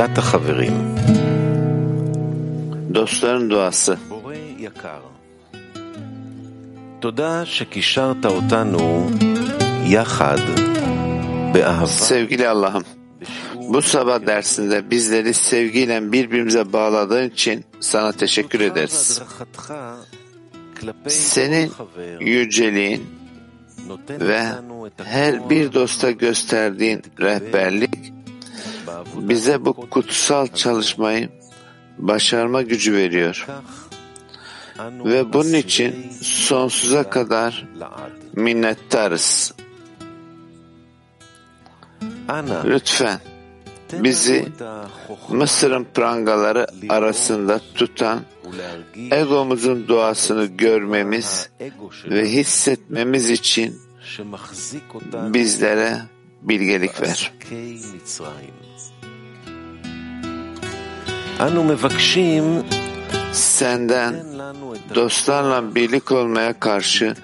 Tfilat Haverim Dostların duası Sevgili Allah'ım, bu sabah dersinde bizleri sevgiyle birbirimize bağladığın için sana teşekkür ederiz. Senin yüceliğin ve her bir dosta gösterdiğin rehberlik bize bu kutsal çalışmayı başarma gücü veriyor. Ve bunun için sonsuza kadar minnettarız. Lütfen bizi Mısır'ın prangaları arasında tutan egomuzun doğasını görmemiz ve hissetmemiz için bizlere bilgelik ver senden dostlarla birlik olmaya karşı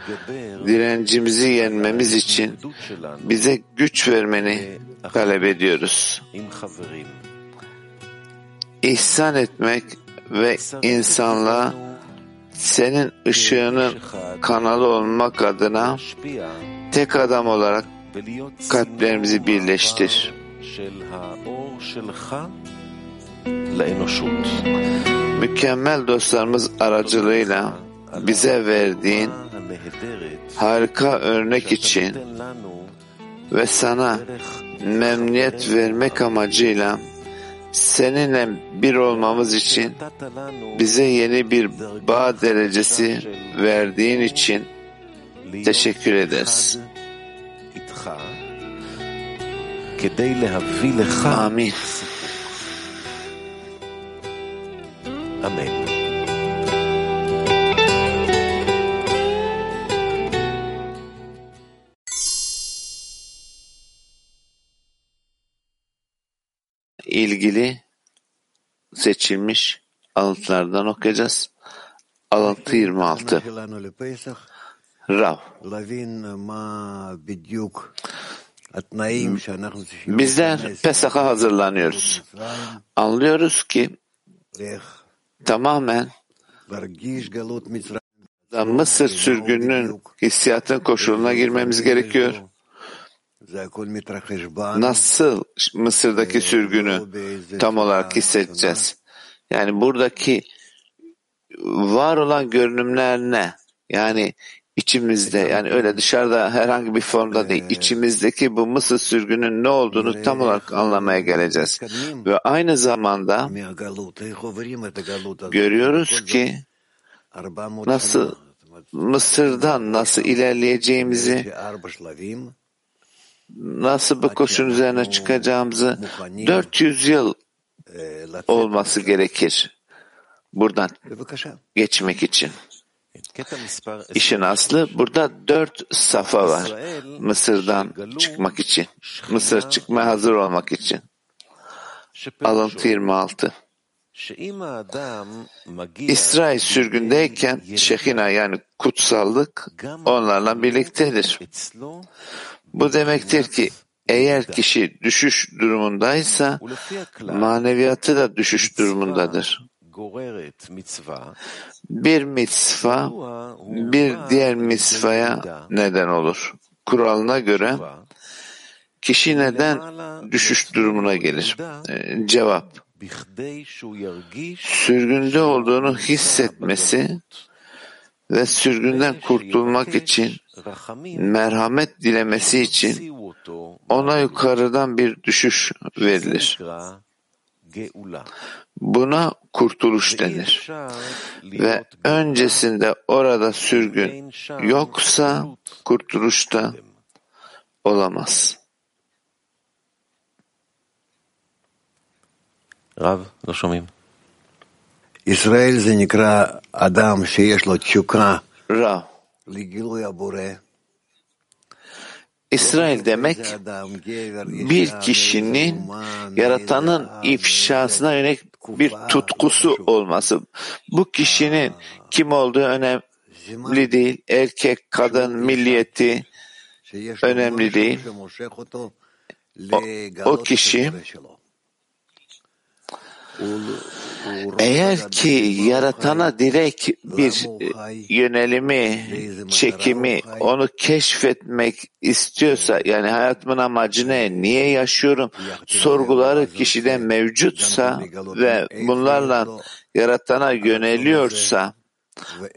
direncimizi yenmemiz için bize güç vermeni talep ediyoruz. İhsan etmek ve insanla senin ışığının kanalı olmak adına tek adam olarak kalplerimizi birleştir. Mükemmel dostlarımız aracılığıyla bize verdiğin harika örnek için ve sana memnuniyet vermek amacıyla seninle bir olmamız için bize yeni bir bağ derecesi verdiğin için teşekkür ederiz. Amin. Amén. ilgili seçilmiş alıntılardan okuyacağız. Alıntı 26. Rav. Bizler Pesak'a hazırlanıyoruz. Anlıyoruz ki tamamen da Mısır sürgününün hissiyatın koşuluna girmemiz gerekiyor. Nasıl Mısır'daki sürgünü tam olarak hissedeceğiz? Yani buradaki var olan görünümler ne? Yani içimizde yani öyle dışarıda herhangi bir formda değil. İçimizdeki bu Mısır sürgünün ne olduğunu tam olarak anlamaya geleceğiz. Ve aynı zamanda görüyoruz ki nasıl Mısır'dan nasıl ilerleyeceğimizi nasıl bu koşun üzerine çıkacağımızı 400 yıl olması gerekir buradan geçmek için. İşin aslı burada dört safa var. Mısır'dan çıkmak için. Mısır çıkmaya hazır olmak için. Alıntı 26. İsrail sürgündeyken Şekina yani kutsallık onlarla birliktedir. Bu demektir ki eğer kişi düşüş durumundaysa maneviyatı da düşüş durumundadır bir mitzva bir diğer mitzvaya neden olur. Kuralına göre kişi neden düşüş durumuna gelir? Ee, cevap sürgünde olduğunu hissetmesi ve sürgünden kurtulmak için merhamet dilemesi için ona yukarıdan bir düşüş verilir. נקרא גאולה. Buna kurtuluş ואי denir. אפשר Ve להיות öncesinde orada sürgün אין שם yoksa גלות kurtuluş da קודם. olamaz. רב, לא שומעים. ישראל זה נקרא אדם שיש לו תשוקה Rav. לגילוי הבורא. İsrail demek זה אדם, גבר, bir אישה, kişinin מאיזה אומן, yaratanın מאיזה עם, ifşasına מאיזה yönelik bir tutkusu olması. Bu kişinin kim olduğu önemli değil. Erkek, kadın, milliyeti önemli değil. O, o kişi eğer ki yaratana direkt bir yönelimi, çekimi, onu keşfetmek istiyorsa, yani hayatımın amacı ne, niye yaşıyorum, sorguları kişide mevcutsa ve bunlarla yaratana yöneliyorsa,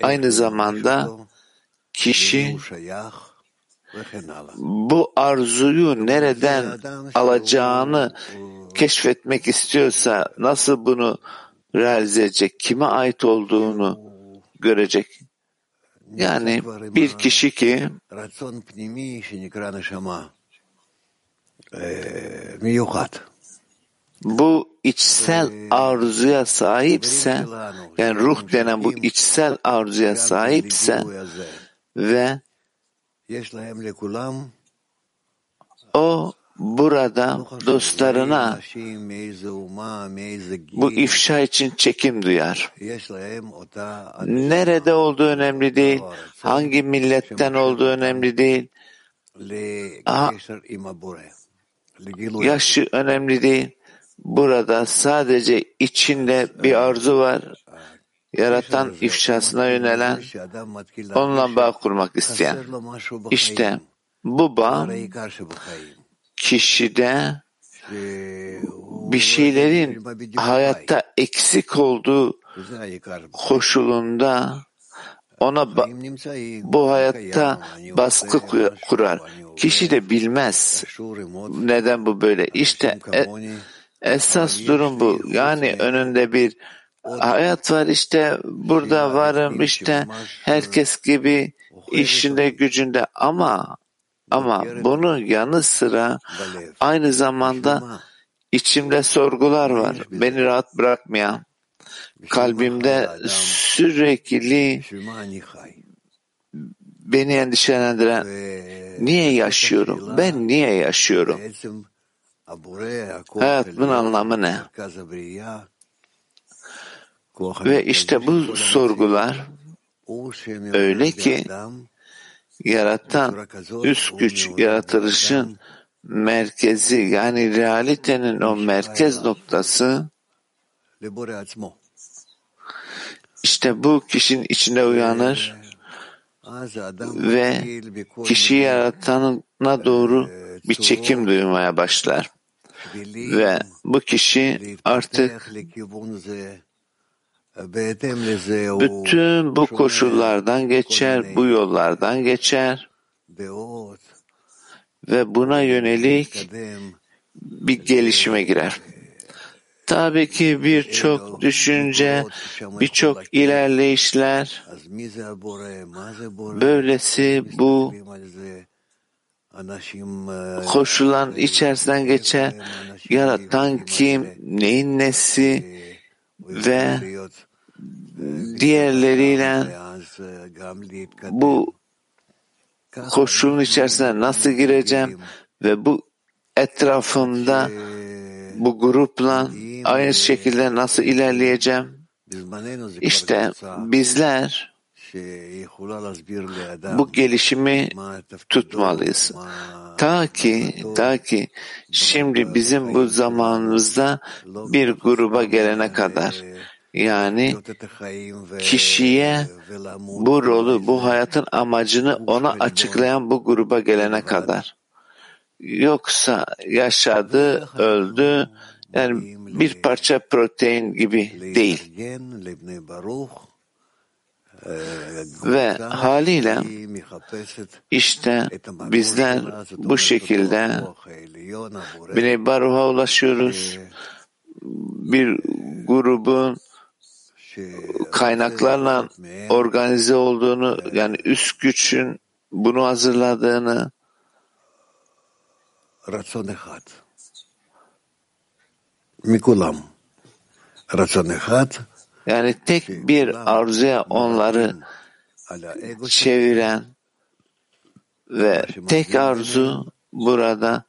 aynı zamanda kişi bu arzuyu nereden alacağını keşfetmek istiyorsa nasıl bunu realize edecek, kime ait olduğunu görecek. Yani bir kişi ki bu içsel arzuya sahipse, yani ruh denen bu içsel arzuya sahipse ve o burada dostlarına bu ifşa için çekim duyar. Nerede olduğu önemli değil, hangi milletten olduğu önemli değil, Aha, yaşı önemli değil. Burada sadece içinde bir arzu var, yaratan ifşasına yönelen, onunla bağ kurmak isteyen. İşte bu bağ kişide bir şeylerin hayatta eksik olduğu koşulunda ona bu hayatta baskı kurar. Kişi de bilmez neden bu böyle. İşte e, esas durum bu. Yani önünde bir hayat var işte burada varım işte herkes gibi işinde gücünde ama ama bunun yanı sıra aynı zamanda içimde sorgular var. Beni rahat bırakmayan. Kalbimde sürekli beni endişelendiren niye yaşıyorum? Ben niye yaşıyorum? Hayatımın anlamı ne? Ve işte bu sorgular öyle ki yaratan üst güç yaratılışın merkezi yani realitenin o merkez noktası işte bu kişinin içinde uyanır ve kişi yaratanına doğru bir çekim duymaya başlar. Ve bu kişi artık bütün bu koşullardan geçer, bu yollardan geçer ve buna yönelik bir gelişime girer. Tabii ki birçok düşünce, birçok ilerleyişler, böylesi bu koşulların içerisinden geçer. Yaratan kim, neyin nesi ve diğerleriyle bu koşulun içerisine nasıl gireceğim ve bu etrafımda bu grupla aynı şekilde nasıl ilerleyeceğim? İşte bizler bu gelişimi tutmalıyız. Ta ki, ta ki şimdi bizim bu zamanımızda bir gruba gelene kadar yani kişiye bu rolü, bu hayatın amacını ona açıklayan bu gruba gelene kadar. Yoksa yaşadı, öldü, yani bir parça protein gibi değil. Ve haliyle işte bizler bu şekilde Bine Baruh'a ulaşıyoruz. Bir grubun kaynaklarla organize olduğunu yani üst güçün bunu hazırladığını. Yani tek bir arzuya onları çeviren ve tek arzu burada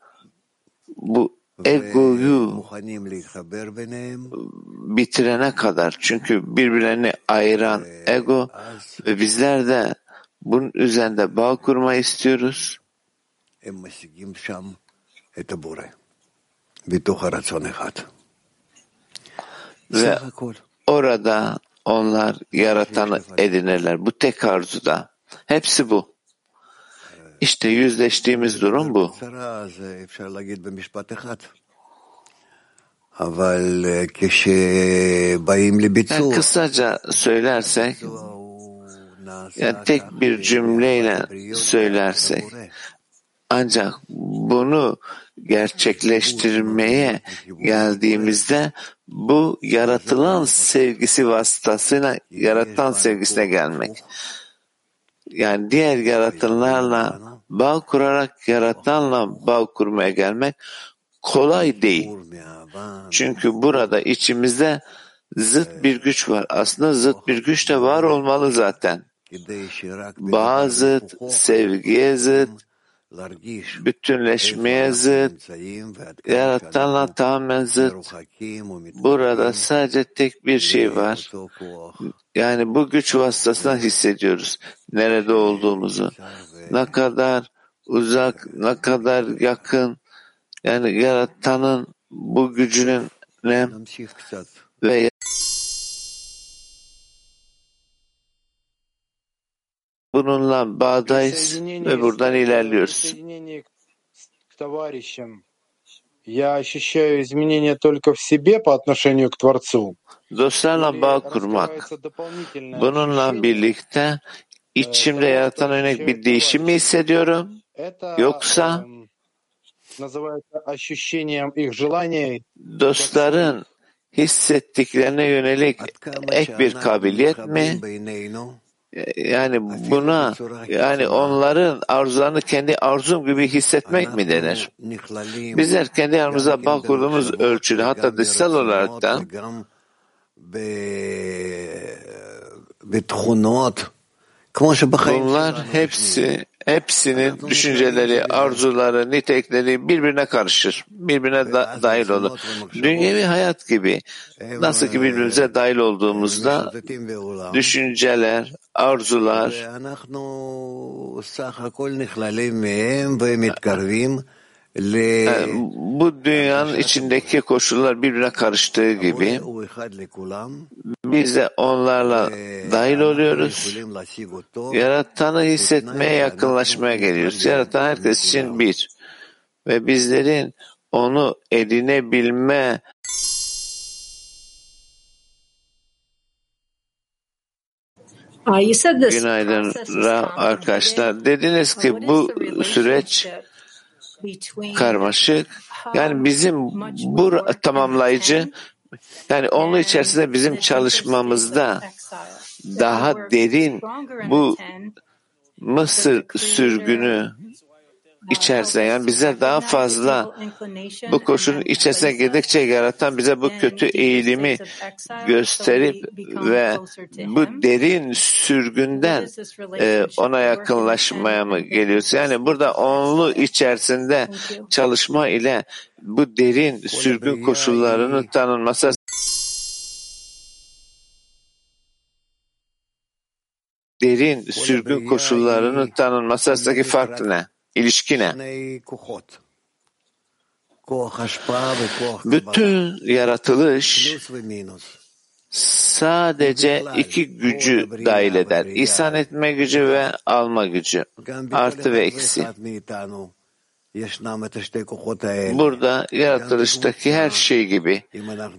bu egoyu bitirene kadar. Çünkü birbirlerini ayıran ego ve bizler de bunun üzerinde bağ kurma istiyoruz. Ve orada onlar yaratanı edinirler. Bu tek arzuda. Hepsi bu. İşte yüzleştiğimiz durum bu. Yani kısaca söylersek, yani tek bir cümleyle söylersek, ancak bunu gerçekleştirmeye geldiğimizde bu yaratılan sevgisi vasıtasıyla yaratan sevgisine gelmek. Yani diğer yaratılanlarla bağ kurarak yaratanla bağ kurmaya gelmek kolay değil. Çünkü burada içimizde zıt bir güç var. Aslında zıt bir güç de var olmalı zaten. Bağ zıt, sevgiye zıt, bütünleşmeye zıt, yaratılanla tamamen zıt. Burada sadece tek bir şey var. Yani bu güç vasıtasından hissediyoruz nerede olduğumuzu. Ne kadar uzak, ne kadar yakın, yani yaratanın bu gücünün ne ve Bununla bağdayız ve buradan ilerliyoruz. Dostlarla bağ kurmak. Bununla birlikte içimde yaratan örnek bir değişim mi hissediyorum? Yoksa dostların hissettiklerine yönelik ek bir kabiliyet mi? Yani buna yani onların arzularını kendi arzum gibi hissetmek mi denir? Bizler kendi aramızda bağ kurduğumuz ölçüde hatta dışsal olarak da bunlar hepsi hepsinin düşünceleri, arzuları, nitelikleri birbirine karışır. Birbirine da, dahil olur. Dünyevi hayat gibi nasıl ki birbirimize dahil olduğumuzda düşünceler, arzular, ee, bu dünyanın içindeki koşullar birbirine karıştığı gibi biz de onlarla dahil oluyoruz. Yaratanı hissetmeye yakınlaşmaya geliyoruz. Yaratan herkes için bir ve bizlerin onu edinebilme Günaydın arkadaşlar. Dediniz ki bu süreç karmaşık. Yani bizim bu tamamlayıcı yani onun içerisinde bizim çalışmamızda daha derin bu? Mısır sürgünü içerisinde yani bize daha fazla bu koşulun içerisine girdikçe yaratan bize bu kötü eğilimi gösterip ve bu derin sürgünden e, ona yakınlaşmaya mı geliyoruz? Yani burada onlu içerisinde çalışma ile bu derin sürgün koşullarının tanınması derin sürgün koşullarının tanınması arasındaki fark ne? ilişkine. Bütün yaratılış sadece iki gücü dahil eder. İhsan etme gücü ve alma gücü. Artı ve eksi. Burada yaratılıştaki her şey gibi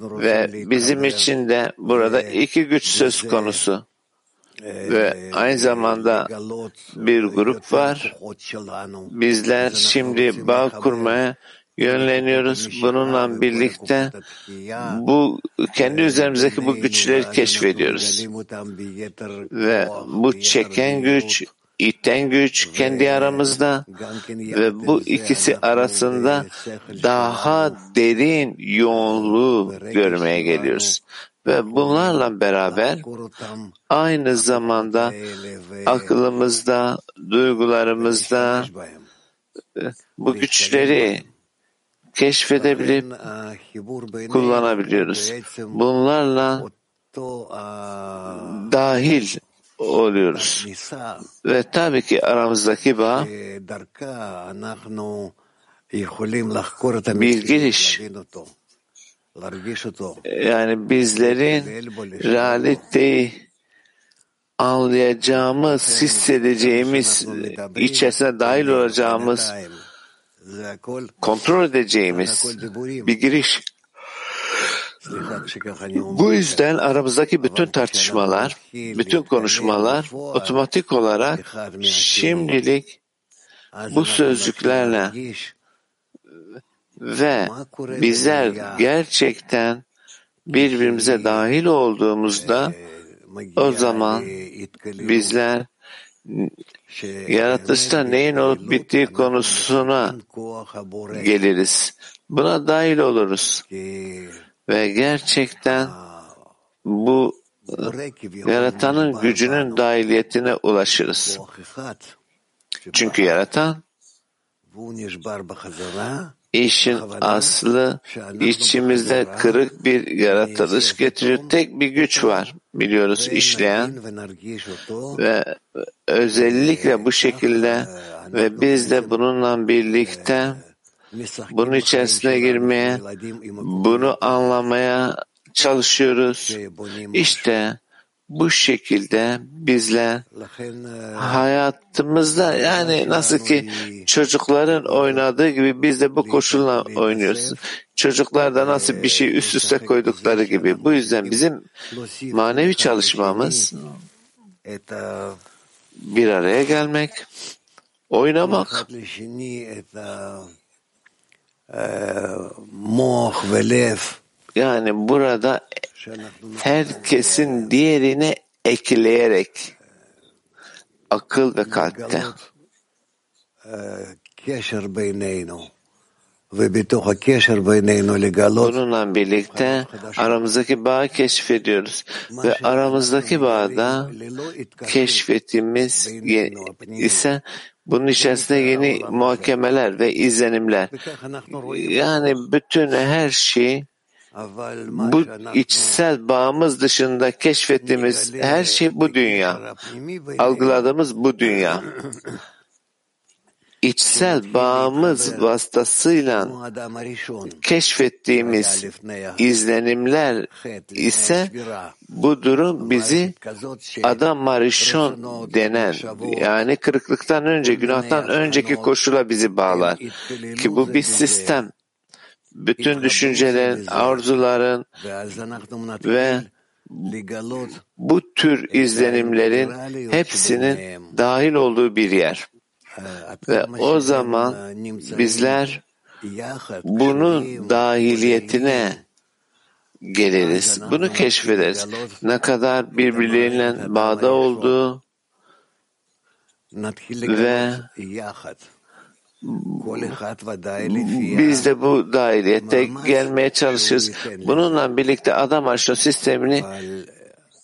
ve bizim için de burada iki güç söz konusu ve aynı zamanda bir grup var. Bizler şimdi bağ kurmaya yönleniyoruz. Bununla birlikte bu kendi üzerimizdeki bu güçleri keşfediyoruz. Ve bu çeken güç, iten güç kendi aramızda ve bu ikisi arasında daha derin yoğunluğu görmeye geliyoruz ve bunlarla beraber aynı zamanda aklımızda, duygularımızda e, bu güçleri keşfedebilip kullanabiliyoruz. Bunlarla dahil oluyoruz. Ve tabii ki aramızdaki bağ bir giriş yani bizlerin realiteyi anlayacağımız, hissedeceğimiz, içerisine dahil olacağımız, kontrol edeceğimiz bir giriş. Bu yüzden aramızdaki bütün tartışmalar, bütün konuşmalar otomatik olarak şimdilik bu sözcüklerle ve bizler gerçekten birbirimize dahil olduğumuzda o zaman bizler yaratılışta neyin olup bittiği konusuna geliriz. Buna dahil oluruz. Ve gerçekten bu yaratanın gücünün dahiliyetine ulaşırız. Çünkü yaratan işin aslı içimizde kırık bir yaratılış getirir. Tek bir güç var biliyoruz işleyen ve özellikle bu şekilde ve biz de bununla birlikte bunun içerisine girmeye, bunu anlamaya çalışıyoruz. İşte bu şekilde bizle hayatımızda yani nasıl ki çocukların oynadığı gibi biz de bu koşulla oynuyoruz. Çocuklar da nasıl bir şey üst üste koydukları gibi. Bu yüzden bizim manevi çalışmamız bir araya gelmek, oynamak, yani burada herkesin diğerine ekleyerek akıl ve kalpte Bununla birlikte aramızdaki bağı keşfediyoruz. Ve aramızdaki bağda keşfettiğimiz ise bunun içerisinde yeni muhakemeler ve izlenimler. Yani bütün her şey bu içsel bağımız dışında keşfettiğimiz her şey bu dünya. Algıladığımız bu dünya. İçsel bağımız vasıtasıyla keşfettiğimiz izlenimler ise bu durum bizi adam marişon denen yani kırıklıktan önce günahtan önceki koşula bizi bağlar. Ki bu bir sistem bütün düşüncelerin, arzuların ve bu tür izlenimlerin hepsinin dahil olduğu bir yer. Ve o zaman bizler bunun dahiliyetine geliriz. Bunu keşfederiz. Ne kadar birbirleriyle bağda olduğu ve biz de bu dahiliyette gelmeye çalışıyoruz. Bununla birlikte adam aşırı sistemini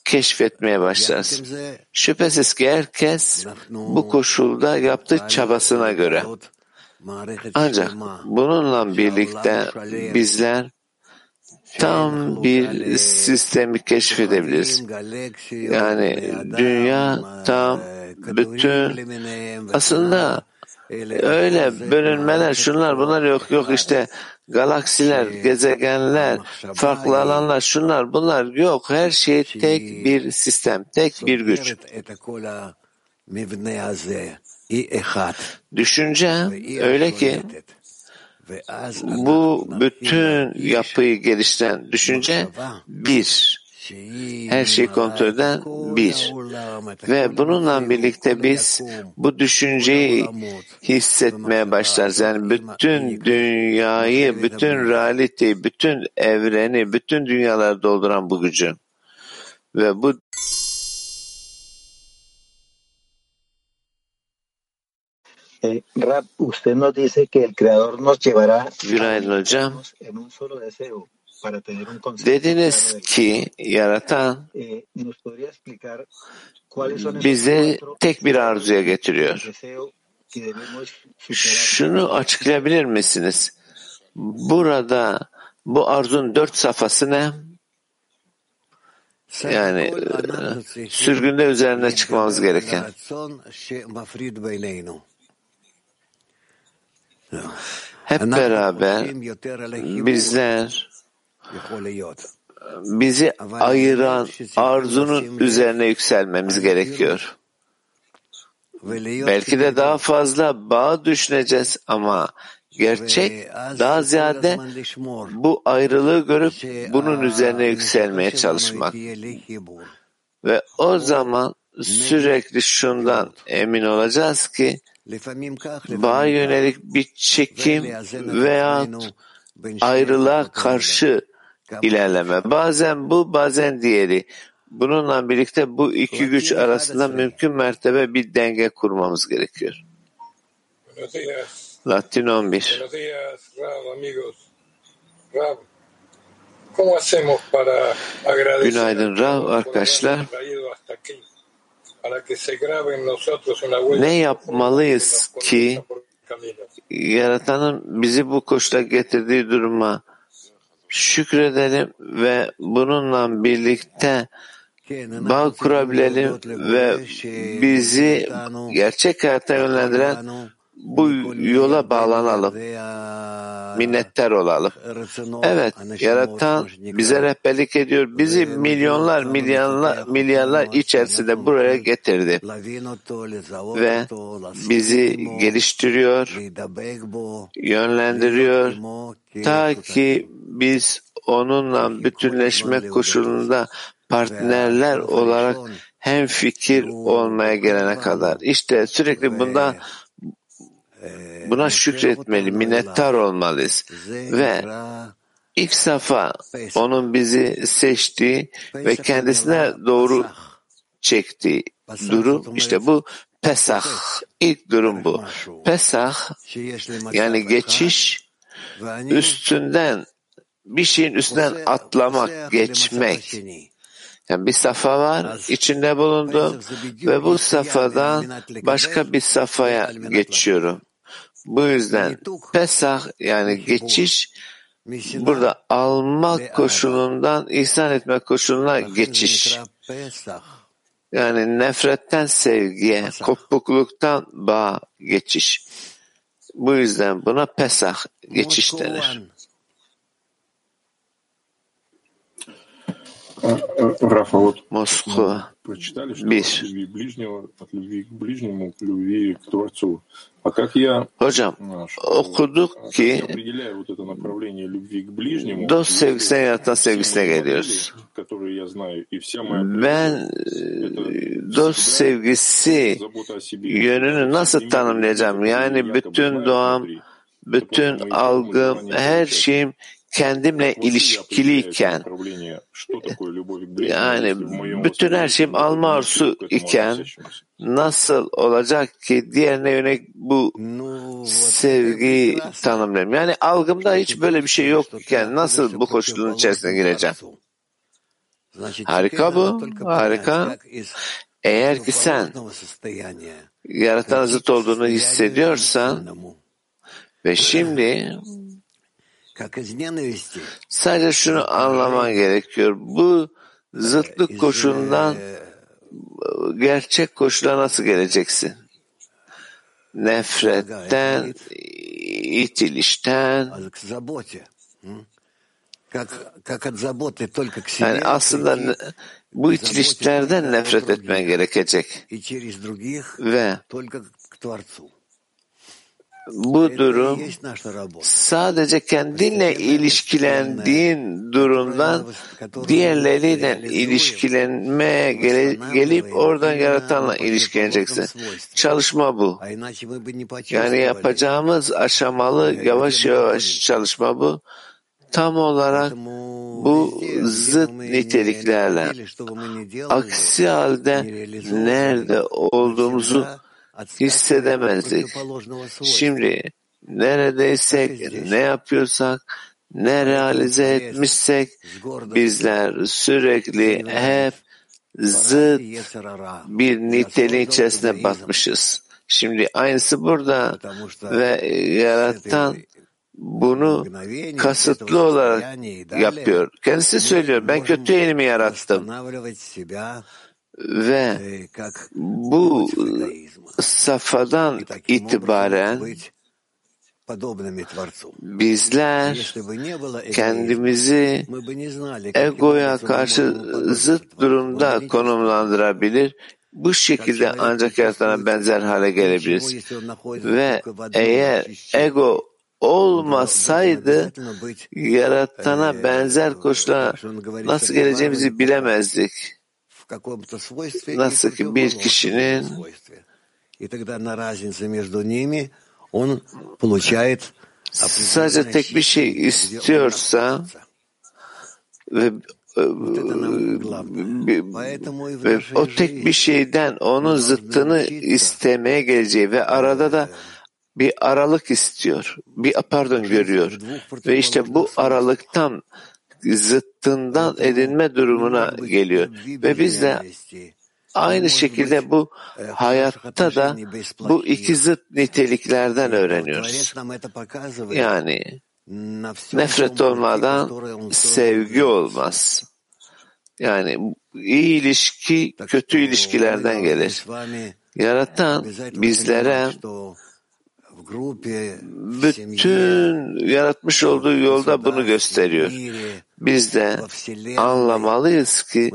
keşfetmeye başlarız. Şüphesiz ki herkes bu koşulda yaptığı çabasına göre. Ancak bununla birlikte bizler tam bir sistemi keşfedebiliriz. Yani dünya tam bütün aslında Öyle bölünmeler, şunlar bunlar yok yok işte galaksiler, gezegenler, farklı alanlar, şunlar bunlar yok. Her şey tek bir sistem, tek bir güç. Düşünce öyle ki bu bütün yapıyı geliştiren düşünce bir her şeyi kontrol eden bir. Ve bununla birlikte biz bu düşünceyi hissetmeye başlarız. Yani bütün dünyayı, bütün realiteyi, bütün evreni, bütün dünyaları dolduran bu gücü. Ve bu eh, Rab, usted nos dice que el Creador nos llevará en un solo deseo. Dediniz ki yaratan bizi tek bir arzuya getiriyor. Şunu açıklayabilir misiniz? Burada bu arzun dört safhası ne? Yani e, sürgünde üzerine çıkmamız gereken. Hep beraber bizler bizi ayıran arzunun üzerine yükselmemiz gerekiyor. Belki de daha fazla bağ düşüneceğiz ama gerçek daha ziyade bu ayrılığı görüp bunun üzerine yükselmeye çalışmak. Ve o zaman sürekli şundan emin olacağız ki bağa yönelik bir çekim veya ayrılığa karşı ilerleme. Bazen bu bazen diğeri. Bununla birlikte bu iki güç arasında mümkün mertebe bir denge kurmamız gerekiyor. Latin 11. Buenos días, Rab, amigos. Rab, ¿cómo hacemos para agradecer Günaydın Rav arkadaşlar. Ne yapmalıyız ki. Yaratan'ın bizi bu koşula getirdiği duruma şükredelim ve bununla birlikte bağ kurabilelim ve bizi gerçek hayata yönlendiren bu yola bağlanalım. Minnettar olalım. Evet, Yaratan bize rehberlik ediyor. Bizi milyonlar, milyarlar, milyarlar içerisinde buraya getirdi. Ve bizi geliştiriyor, yönlendiriyor. Ta ki biz onunla bütünleşme koşulunda partnerler olarak hem fikir olmaya gelene kadar. İşte sürekli bunda buna şükretmeli, minnettar olmalıyız. Ve ilk safa onun bizi seçtiği ve kendisine doğru çektiği durum işte bu Pesah. İlk durum bu. Pesah yani geçiş üstünden bir şeyin üstünden atlamak, geçmek. Yani bir safa var, içinde bulundum ve bu safadan başka bir safhaya geçiyorum. Bu yüzden Pesah yani geçiş burada almak koşulundan ihsan etmek koşuluna geçiş. Yani nefretten sevgiye, kopukluktan bağ geçiş. Bu yüzden buna Pesah geçiş denir. Рафа, вот Moskova. прочитали, что Bir. от любви ближнего, от любви к ближнему, к любви к Творцу. Hocam okuduk ki dost sevgisine yaratan sevgisine geliyoruz. Ben dost sevgisi yönünü nasıl tanımlayacağım? Yani bütün doğam, bütün algım, her şeyim kendimle ilişkiliyken yani bütün her şeyim alma arzusu iken nasıl olacak ki diğerine yönelik bu sevgiyi tanımlayayım? Yani algımda hiç böyle bir şey yokken nasıl bu koşulun içerisine gireceğim? Harika bu, harika. Eğer ki sen yaratan zıt olduğunu hissediyorsan ve şimdi sadece şunu anlaman gerekiyor. Bu zıtlık koşulundan gerçek koşula nasıl geleceksin? Nefretten, itilişten, yani aslında bu itilişlerden nefret etmen gerekecek. Ve bu durum sadece kendinle ilişkilendiğin durumdan diğerleriyle ilişkilenmeye gele- gelip oradan yaratanla ilişkileneceksin. Çalışma bu. Yani yapacağımız aşamalı yavaş yavaş çalışma bu. Tam olarak bu zıt niteliklerle. Aksi halde nerede olduğumuzu hissedemezdik. Şimdi neredeysek, ne yapıyorsak, ne realize etmişsek bizler sürekli hep zıt bir niteliğin içerisine batmışız. Şimdi aynısı burada ve yaratan bunu kasıtlı olarak yapıyor. Kendisi söylüyor ben kötü elimi yarattım. Ve bu safhadan itibaren bizler kendimizi egoya karşı zıt durumda konumlandırabilir. Bu şekilde ancak yaratana benzer hale gelebiliriz. Ve eğer ego olmasaydı yaratana benzer koşula nasıl geleceğimizi bilemezdik. Nasıl ki bir kişinin sadece tek bir şey istiyorsa ve ve o tek bir şeyden onun zıttını istemeye geleceği ve arada da bir aralık istiyor. Bir pardon görüyor. Ve işte bu aralıktan zıttından edinme durumuna geliyor. Ve biz de aynı şekilde bu hayatta da bu iki zıt niteliklerden öğreniyoruz. Yani nefret olmadan sevgi olmaz. Yani iyi ilişki kötü ilişkilerden gelir. Yaratan bizlere bütün yaratmış olduğu yolda bunu gösteriyor. Biz de anlamalıyız ki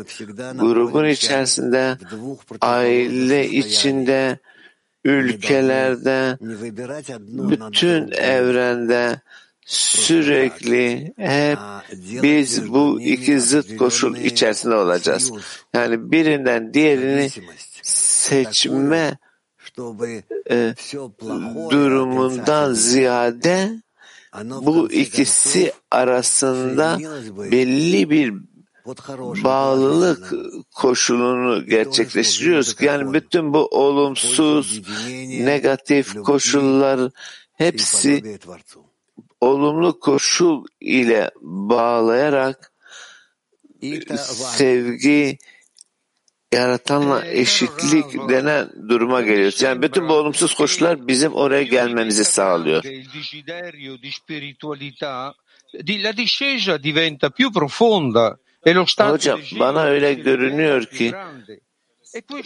grubun içerisinde, aile içinde, ülkelerde, bütün evrende sürekli hep biz bu iki zıt koşul içerisinde olacağız. Yani birinden diğerini seçme e, durumundan ziyade bu ikisi arasında belli bir bağlılık koşulunu gerçekleştiriyoruz. Yani bütün bu olumsuz, negatif koşullar hepsi olumlu koşul ile bağlayarak sevgi, yaratanla eşitlik denen duruma geliyoruz. Yani bütün bu olumsuz koşullar bizim oraya gelmemizi sağlıyor. E Hocam bana öyle görünüyor ki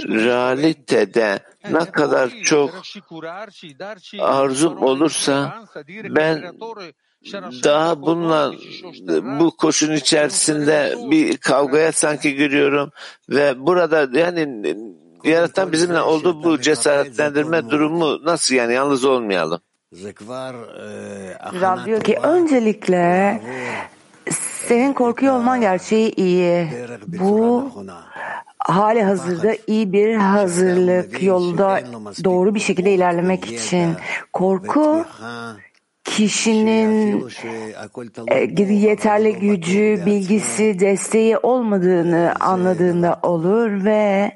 realitede ne kadar çok arzum olursa ben daha bununla bu koşun içerisinde bir kavgaya sanki giriyorum ve burada yani yaratan bizimle olduğu bu cesaretlendirme durumu nasıl yani yalnız olmayalım. Rav diyor ki öncelikle senin korkuyor olman gerçeği iyi. Bu hali hazırda iyi bir hazırlık yolda doğru bir şekilde ilerlemek için. Korku kişinin yeterli gücü, bilgisi, desteği olmadığını anladığında olur ve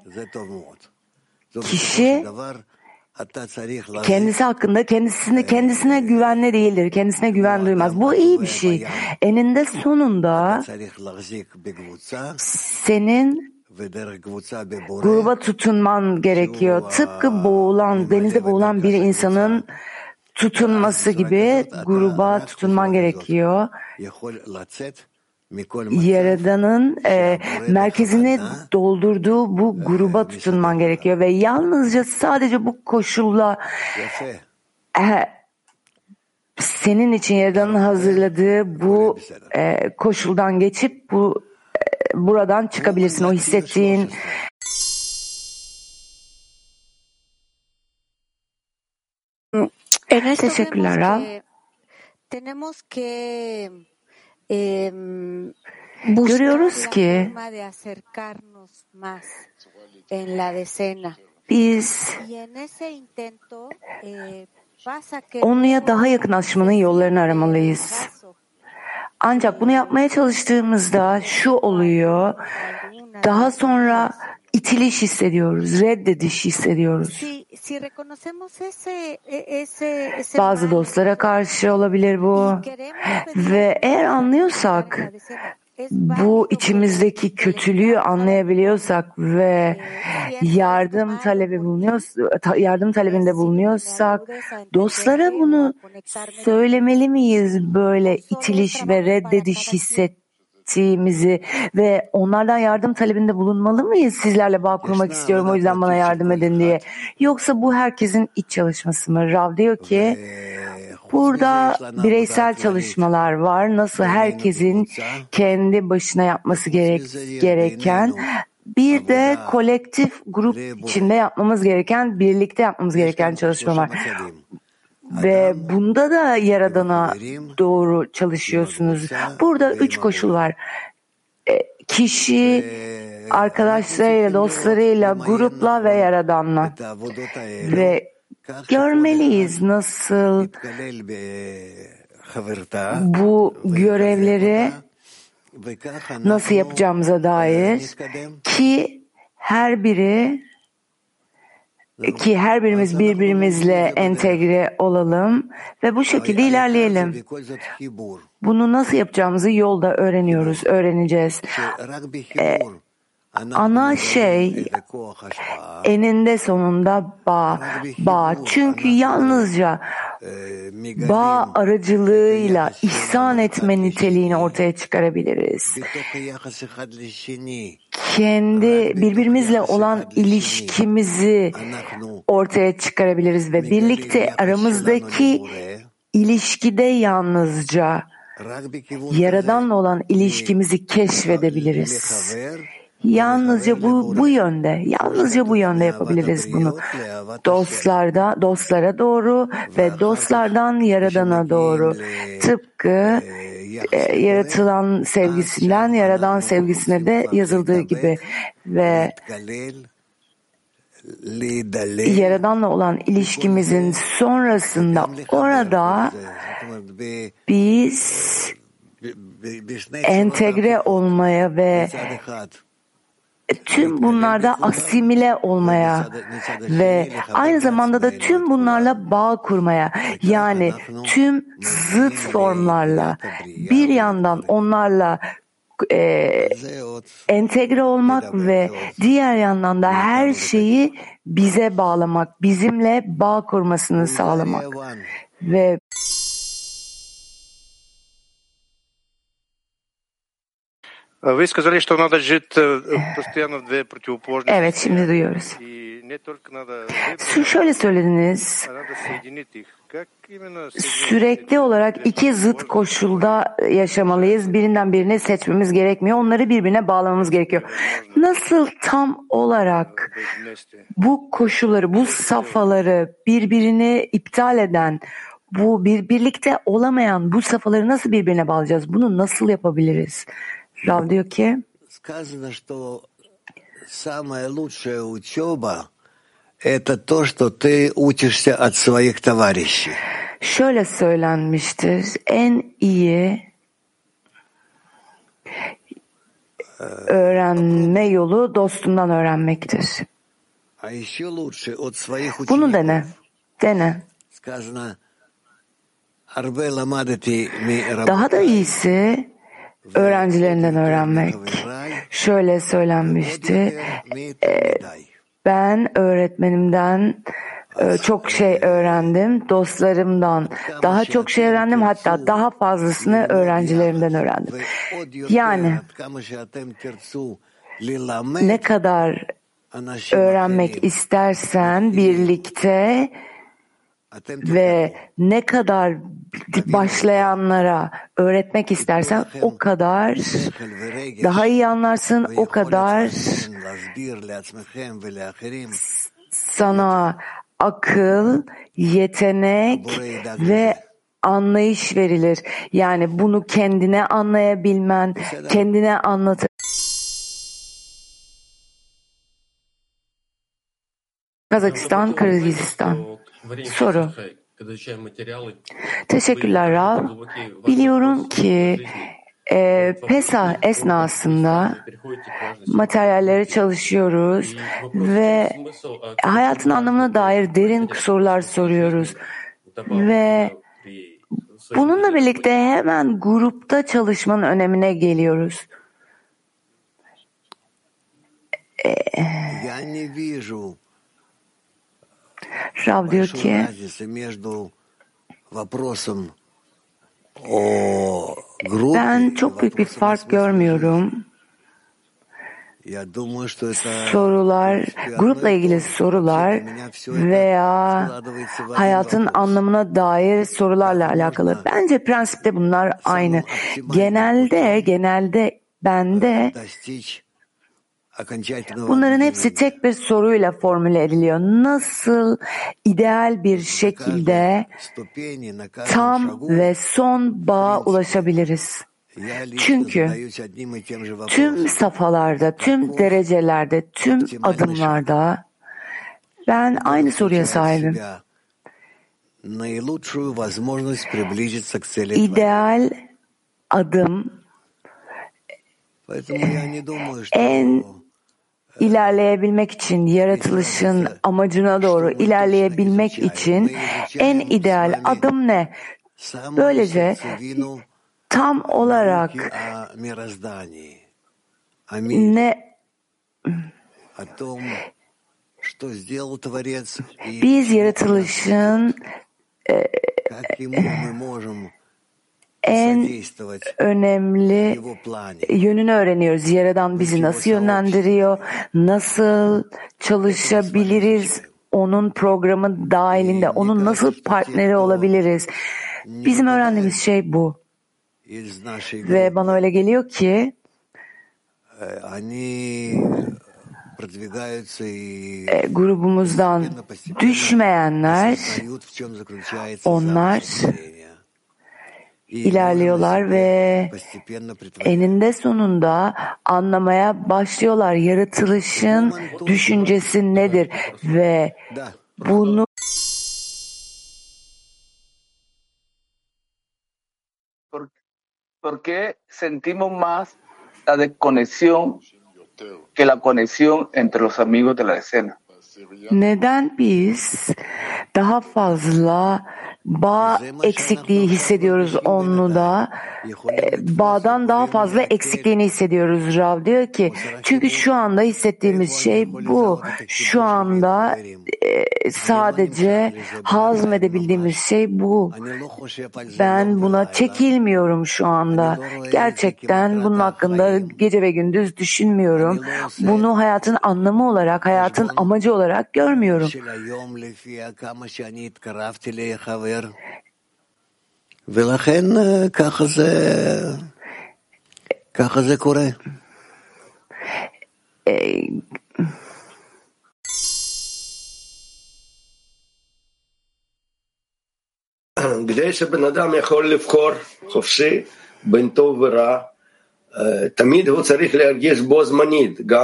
kişi kendisi hakkında kendisine kendisine güvenli değildir. Kendisine güven duymaz. Bu iyi bir şey. Eninde sonunda senin gruba tutunman gerekiyor. Tıpkı boğulan, denizde boğulan bir insanın tutunması gibi gruba tutunman gerekiyor. Yaradanın e, merkezini doldurduğu bu gruba tutunman gerekiyor ve yalnızca sadece bu koşulla e, senin için Yaradan'ın hazırladığı bu e, koşuldan geçip bu e, buradan çıkabilirsin. O hissettiğin Teşekkürler Rav. Tenemos que eh, Görüyoruz ki biz onluya daha yakınlaşmanın yollarını aramalıyız. Ancak bunu yapmaya çalıştığımızda şu oluyor, daha sonra itiliş hissediyoruz, reddediş hissediyoruz. Bazı dostlara karşı olabilir bu. Ve eğer anlıyorsak, bu içimizdeki kötülüğü anlayabiliyorsak ve yardım talebi bulunuyorsak, yardım talebinde bulunuyorsak, dostlara bunu söylemeli miyiz böyle itiliş ve reddediş hisset ettiğimizi ve onlardan yardım talebinde bulunmalı mıyız? Sizlerle bağ kurmak istiyorum o yüzden bana yardım edin diye. Yoksa bu herkesin iç çalışması mı? Rav diyor ki Burada bireysel çalışmalar var. Nasıl herkesin kendi başına yapması gerek, gereken bir de kolektif grup içinde yapmamız gereken, birlikte yapmamız gereken çalışma var. Ve bunda da Yaradan'a doğru çalışıyorsunuz. Burada üç koşul var. E, Kişi arkadaşlarıyla, dostlarıyla, grupla ve Yaradan'la. Ve görmeliyiz nasıl bu görevleri nasıl yapacağımıza dair ki her biri ki her birimiz birbirimizle entegre olalım ve bu şekilde ilerleyelim. Bunu nasıl yapacağımızı yolda öğreniyoruz, öğreneceğiz. Ee, ana şey eninde sonunda bağ, bağ. Çünkü yalnızca bağ aracılığıyla ihsan etme niteliğini ortaya çıkarabiliriz. Kendi birbirimizle olan ilişkimizi ortaya çıkarabiliriz ve birlikte aramızdaki ilişkide yalnızca Yaradan'la olan ilişkimizi keşfedebiliriz. Yalnızca bu bu yönde, yalnızca bu yönde yapabiliriz bunu. Dostlarda, dostlara doğru ve dostlardan yaradana doğru. Tıpkı e, yaratılan sevgisinden yaradan sevgisine de yazıldığı gibi ve Yaradan'la olan ilişkimizin sonrasında orada biz entegre olmaya ve tüm bunlarda asimile olmaya ve aynı zamanda da tüm bunlarla bağ kurmaya yani tüm zıt formlarla bir yandan onlarla e, entegre olmak ve diğer yandan da her şeyi bize bağlamak, bizimle bağ kurmasını sağlamak ve Вы сказали, что надо жить э, постоянно в две противоположные Evet şimdi duyuyoruz. И не только надо Şu şöyle söylediniz. а надо соединить их. Как именно Sürekli olarak iki zıt koşulda yaşamalıyız. Birinden birini seçmemiz gerekmiyor. Onları birbirine bağlamamız gerekiyor. Nasıl tam olarak bu koşulları, bu safhaları birbirini iptal eden, bu bir birlikte olamayan bu safhaları nasıl birbirine bağlayacağız? Bunu nasıl yapabiliriz? Rav diyor ki Şöyle söylenmiştir. En iyi öğrenme yolu dostundan öğrenmektir. Bunu dene. Dene. Daha da iyisi öğrencilerinden öğrenmek. Şöyle söylenmişti. e, Ben öğretmenimden e, çok şey öğrendim, dostlarımdan daha çok şey öğrendim, hatta daha fazlasını öğrencilerimden öğrendim. Yani ne kadar öğrenmek istersen birlikte ve ne kadar başlayanlara öğretmek istersen o kadar daha iyi anlarsın, o kadar sana akıl, yetenek ve anlayış verilir. Yani bunu kendine anlayabilmen, kendine anlat Kazakistan, Kırgızistan. Soru. Teşekkürler Rav. Biliyorum ki e, PESA esnasında materyallere çalışıyoruz ve hayatın anlamına dair derin sorular soruyoruz. Ve bununla birlikte hemen grupta çalışmanın önemine geliyoruz. E, Rav diyor ki ben çok büyük bir fark görmüyorum. Sorular, grupla ilgili sorular veya hayatın anlamına dair sorularla alakalı. Bence prensipte bunlar aynı. Genelde, genelde bende Bunların hepsi tek bir soruyla formüle ediliyor. Nasıl ideal bir şekilde tam ve son bağa ulaşabiliriz? Çünkü tüm safhalarda, tüm derecelerde, tüm adımlarda ben aynı soruya sahibim. İdeal adım en ilerleyebilmek için, yaratılışın amacına doğru ilerleyebilmek için en ideal adım ne? Böylece tam olarak ne biz yaratılışın e, en önemli yönünü öğreniyoruz. Yaradan bizi nasıl yönlendiriyor, nasıl çalışabiliriz, onun programı dahilinde, onun nasıl partneri olabiliriz. Bizim öğrendiğimiz şey bu. Ve bana öyle geliyor ki e, grubumuzdan düşmeyenler onlar ilerliyorlar ve eninde sonunda anlamaya başlıyorlar yaratılışın düşüncesi nedir ve bunu ¿Por qué sentimos más la desconexión que la conexión entre los amigos de la escena? Neden biz daha fazla bağ eksikliği hissediyoruz onluda. Bağdan daha fazla eksikliğini hissediyoruz Rav diyor ki çünkü şu anda hissettiğimiz şey bu. Şu anda sadece hazmedebildiğimiz şey bu. Ben buna çekilmiyorum şu anda. Gerçekten bunun hakkında gece ve gündüz düşünmüyorum. Bunu hayatın anlamı olarak, hayatın amacı olarak görmüyorum. ולכן ככה זה, ככה זה קורה. כדי שבן אדם יכול לבחור חופשי בין טוב ורע,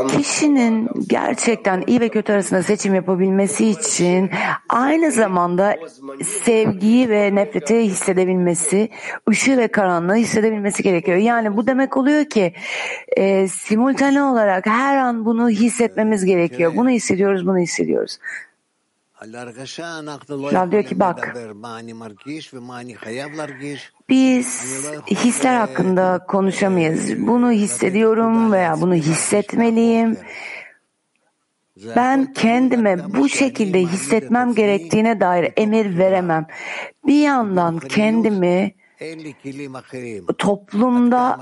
Kişinin gerçekten iyi ve kötü arasında seçim yapabilmesi için aynı zamanda sevgiyi ve nefreti hissedebilmesi, ışığı ve karanlığı hissedebilmesi gerekiyor. Yani bu demek oluyor ki e, simultane olarak her an bunu hissetmemiz gerekiyor. Bunu hissediyoruz, bunu hissediyoruz. Rav diyor ki bak biz hisler hakkında konuşamayız. Bunu hissediyorum veya bunu hissetmeliyim. Ben kendime bu şekilde hissetmem gerektiğine dair emir veremem. Bir yandan kendimi toplumda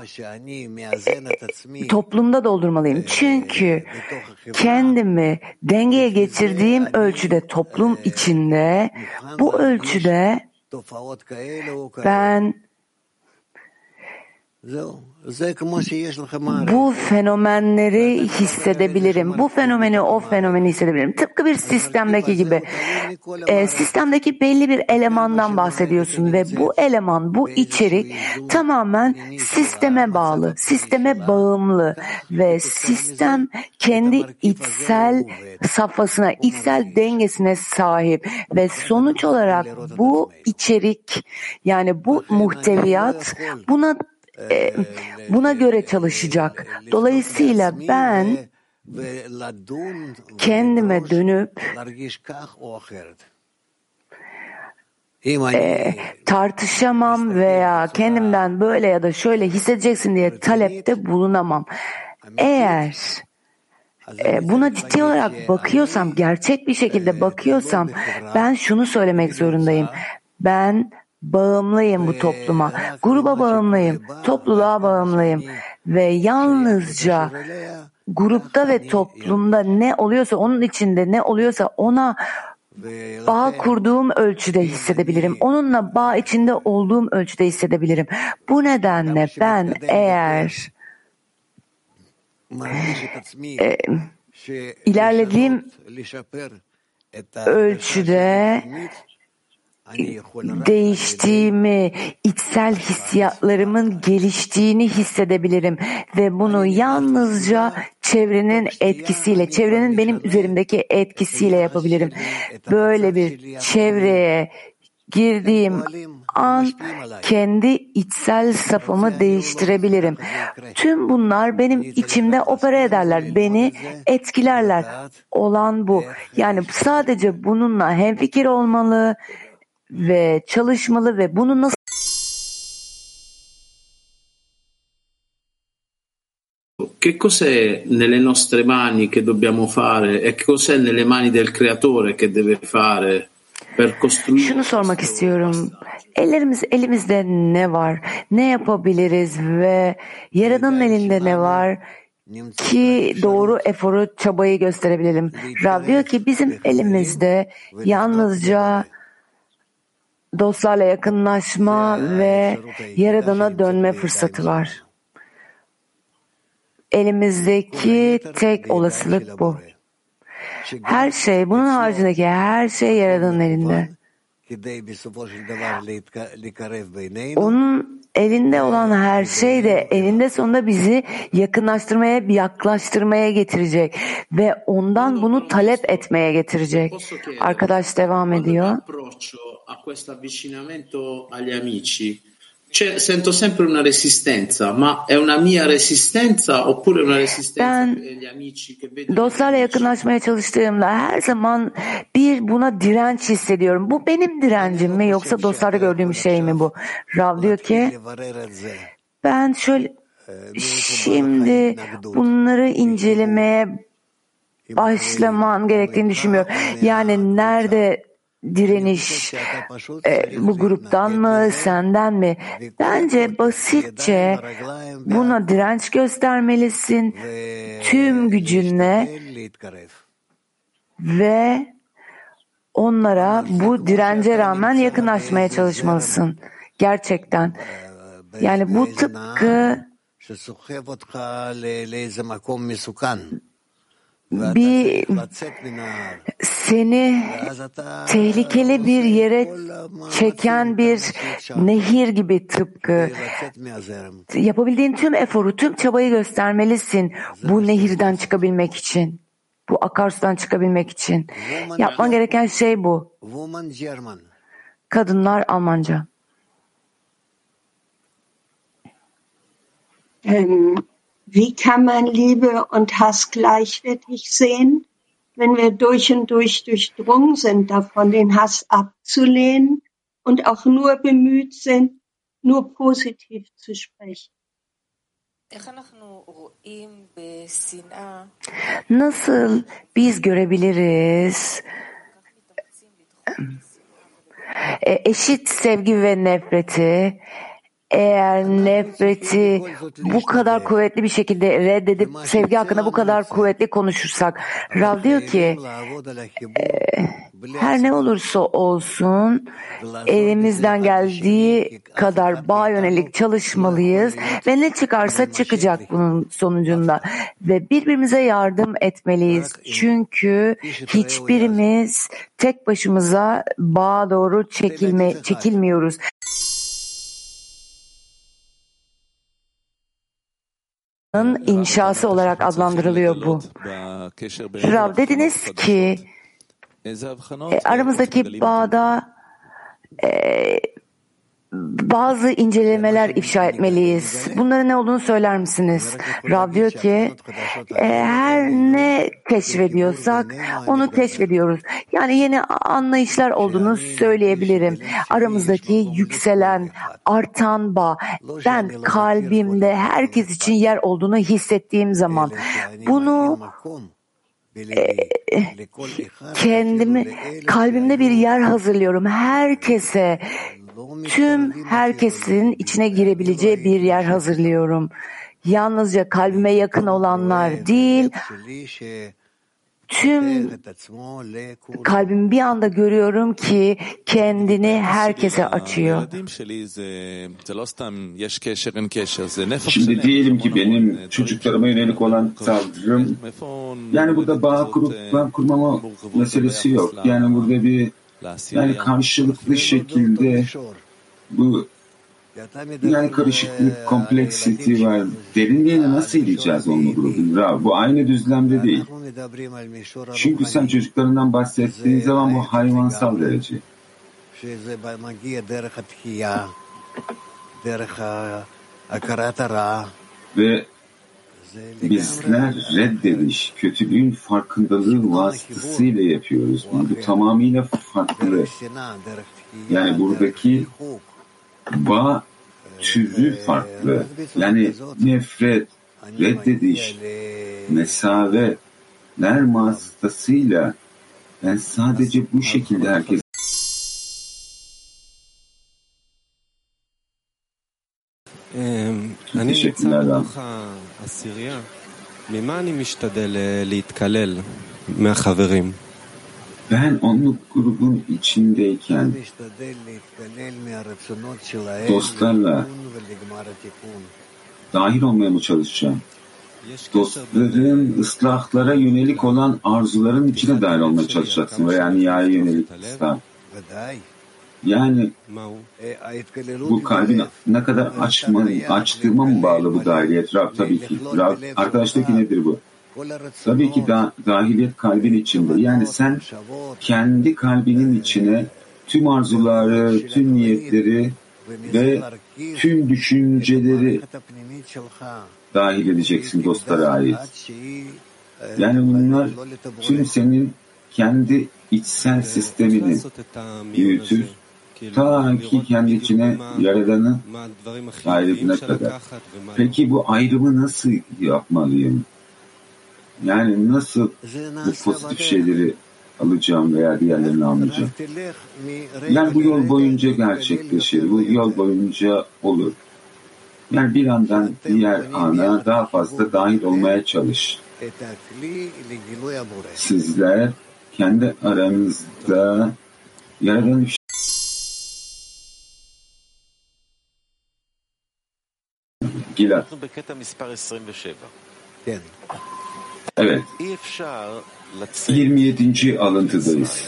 toplumda doldurmalıyım. Çünkü kendimi dengeye getirdiğim ölçüde toplum içinde bu ölçüde ben bu fenomenleri hissedebilirim. Bu fenomeni, o fenomeni hissedebilirim. Tıpkı bir sistemdeki gibi. E, sistemdeki belli bir elemandan bahsediyorsun ve bu eleman, bu içerik tamamen sisteme bağlı, sisteme bağımlı ve sistem kendi içsel safhasına, içsel dengesine sahip ve sonuç olarak bu içerik yani bu muhteviyat buna e, buna göre çalışacak. Dolayısıyla ben kendime dönüp e, tartışamam veya kendimden böyle ya da şöyle hissedeceksin diye talepte bulunamam. Eğer e, buna ciddi olarak bakıyorsam, gerçek bir şekilde bakıyorsam ben şunu söylemek zorundayım. Ben bağımlıyım bu topluma, gruba bağımlıyım, topluluğa bağımlıyım. ve yalnızca grupta ve toplumda ne oluyorsa onun içinde ne oluyorsa ona bağ kurduğum ölçüde hissedebilirim. Onunla bağ içinde olduğum ölçüde hissedebilirim. Bu nedenle ben eğer e, ilerlediğim ölçüde değiştiğimi, içsel hissiyatlarımın geliştiğini hissedebilirim ve bunu yalnızca çevrenin etkisiyle, çevrenin benim üzerimdeki etkisiyle yapabilirim. Böyle bir çevreye girdiğim an kendi içsel safımı değiştirebilirim. Tüm bunlar benim içimde opera ederler, beni etkilerler. Olan bu. Yani sadece bununla hemfikir olmalı ve çalışmalı ve bunu nasıl Che cos'è nelle nostre mani che dobbiamo fare e che cos'è nelle mani del creatore che deve fare per costruire? Şunu sormak istiyorum. Ellerimiz elimizde ne var? Ne yapabiliriz ve Yaradan'ın elinde ne var? ki doğru eforu, çabayı gösterebilelim. Rav diyor ki bizim elimizde yalnızca dostlarla yakınlaşma ve Yaradan'a dönme fırsatı var. Elimizdeki tek olasılık bu. Her şey, bunun haricindeki her şey Yaradan'ın elinde. Onun elinde olan her şey de elinde sonunda bizi yakınlaştırmaya, yaklaştırmaya getirecek ve ondan bunu talep etmeye getirecek. Arkadaş devam ediyor. C'è, sento sempre una resistenza, ma è una mia resistenza oppure una resistenza Ben gli amici che vedono dostlarla yakınlaşmaya çalıştığımda her zaman bir buna direnç hissediyorum. Bu benim direncim mi yoksa dostlarda gördüğüm şey mi bu? Rav diyor ki ben şöyle şimdi bunları incelemeye başlaman gerektiğini düşünmüyorum. Yani nerede direniş e, bu gruptan mı senden mi? Bence basitçe buna direnç göstermelisin tüm gücünle ve onlara bu dirence rağmen yakınlaşmaya çalışmalısın. Gerçekten. Yani bu tıpkı bir seni tehlikeli bir yere çeken bir nehir gibi tıpkı. Yapabildiğin tüm eforu, tüm çabayı göstermelisin bu nehirden çıkabilmek için. Bu akarsudan çıkabilmek için. Yapman gereken şey bu. Kadınlar Almanca. Wie kann man Liebe und Hass gleichwertig sehen, wenn wir durch und durch durchdrungen sind davon, den Hass abzulehnen und auch nur bemüht sind, nur positiv zu sprechen? Nasıl biz görebiliriz eşit sevgi ve nefreti eğer nefreti bu kadar kuvvetli bir şekilde reddedip sevgi hakkında bu kadar kuvvetli konuşursak Rav diyor ki her ne olursa olsun elimizden geldiği kadar bağ yönelik çalışmalıyız ve ne çıkarsa çıkacak bunun sonucunda ve birbirimize yardım etmeliyiz. Çünkü hiçbirimiz tek başımıza bağa doğru çekilme, çekilmiyoruz. İnşası olarak adlandırılıyor bu. Rav dediniz ki e, aramızdaki bağda e, bazı incelemeler ifşa etmeliyiz. Bunların ne olduğunu söyler misiniz? Rav diyor ki e, her ne keşfediyorsak onu keşfediyoruz. Yani yeni anlayışlar olduğunu söyleyebilirim. Aramızdaki yükselen, artan bağ. Ben kalbimde herkes için yer olduğunu hissettiğim zaman bunu e, kendimi kalbimde bir yer hazırlıyorum herkese tüm herkesin içine girebileceği bir yer hazırlıyorum. Yalnızca kalbime yakın olanlar değil, tüm kalbimi bir anda görüyorum ki kendini herkese açıyor. Şimdi diyelim ki benim çocuklarıma yönelik olan saldırım, yani burada bağ kurup bağ kurmama meselesi yok. Yani burada bir yani karşılıklı şekilde bu yani karışıklık, kompleksiti var. Derinliğine nasıl ineceğiz onu grubun? Bu aynı düzlemde değil. Çünkü sen çocuklarından bahsettiğin zaman bu hayvansal derece. Ve bizler reddediş, kötülüğün farkındalığı vasıtasıyla yapıyoruz. Bu tamamıyla farklı. Yani buradaki bağ türü farklı. Yani nefret, reddediş, mesaveler vasıtasıyla ben sadece bu şekilde herkes מהחברים? Ben onluk grubun içindeyken dostlarla dahil olmaya mı çalışacağım? Dostların ıslahlara yönelik olan arzuların içine dahil olmaya çalışacaksın veya nihaya yönelik ıslah. Yani bu kalbin ne kadar açma, açtığıma mı bağlı bu dahiliyet? Rab tabii ki. Rab, arkadaştaki nedir bu? Tabii ki da, dahiliyet kalbin içinde. Yani sen kendi kalbinin içine tüm arzuları, tüm niyetleri ve tüm düşünceleri dahil edeceksin dostlara ait. Yani bunlar tüm senin kendi içsel sistemini büyütür. Ta ki kendi içine yaradanı ayrımına kadar. Peki bu ayrımı nasıl yapmalıyım? Yani nasıl bu pozitif şeyleri alacağım veya diğerlerini almayacağım? Yani bu yol boyunca gerçekleşir. Bu yol boyunca olur. Yani bir andan diğer ana daha fazla dahil olmaya çalış. Sizler kendi aranızda yaradan Gila. Evet. 27. alıntıdayız.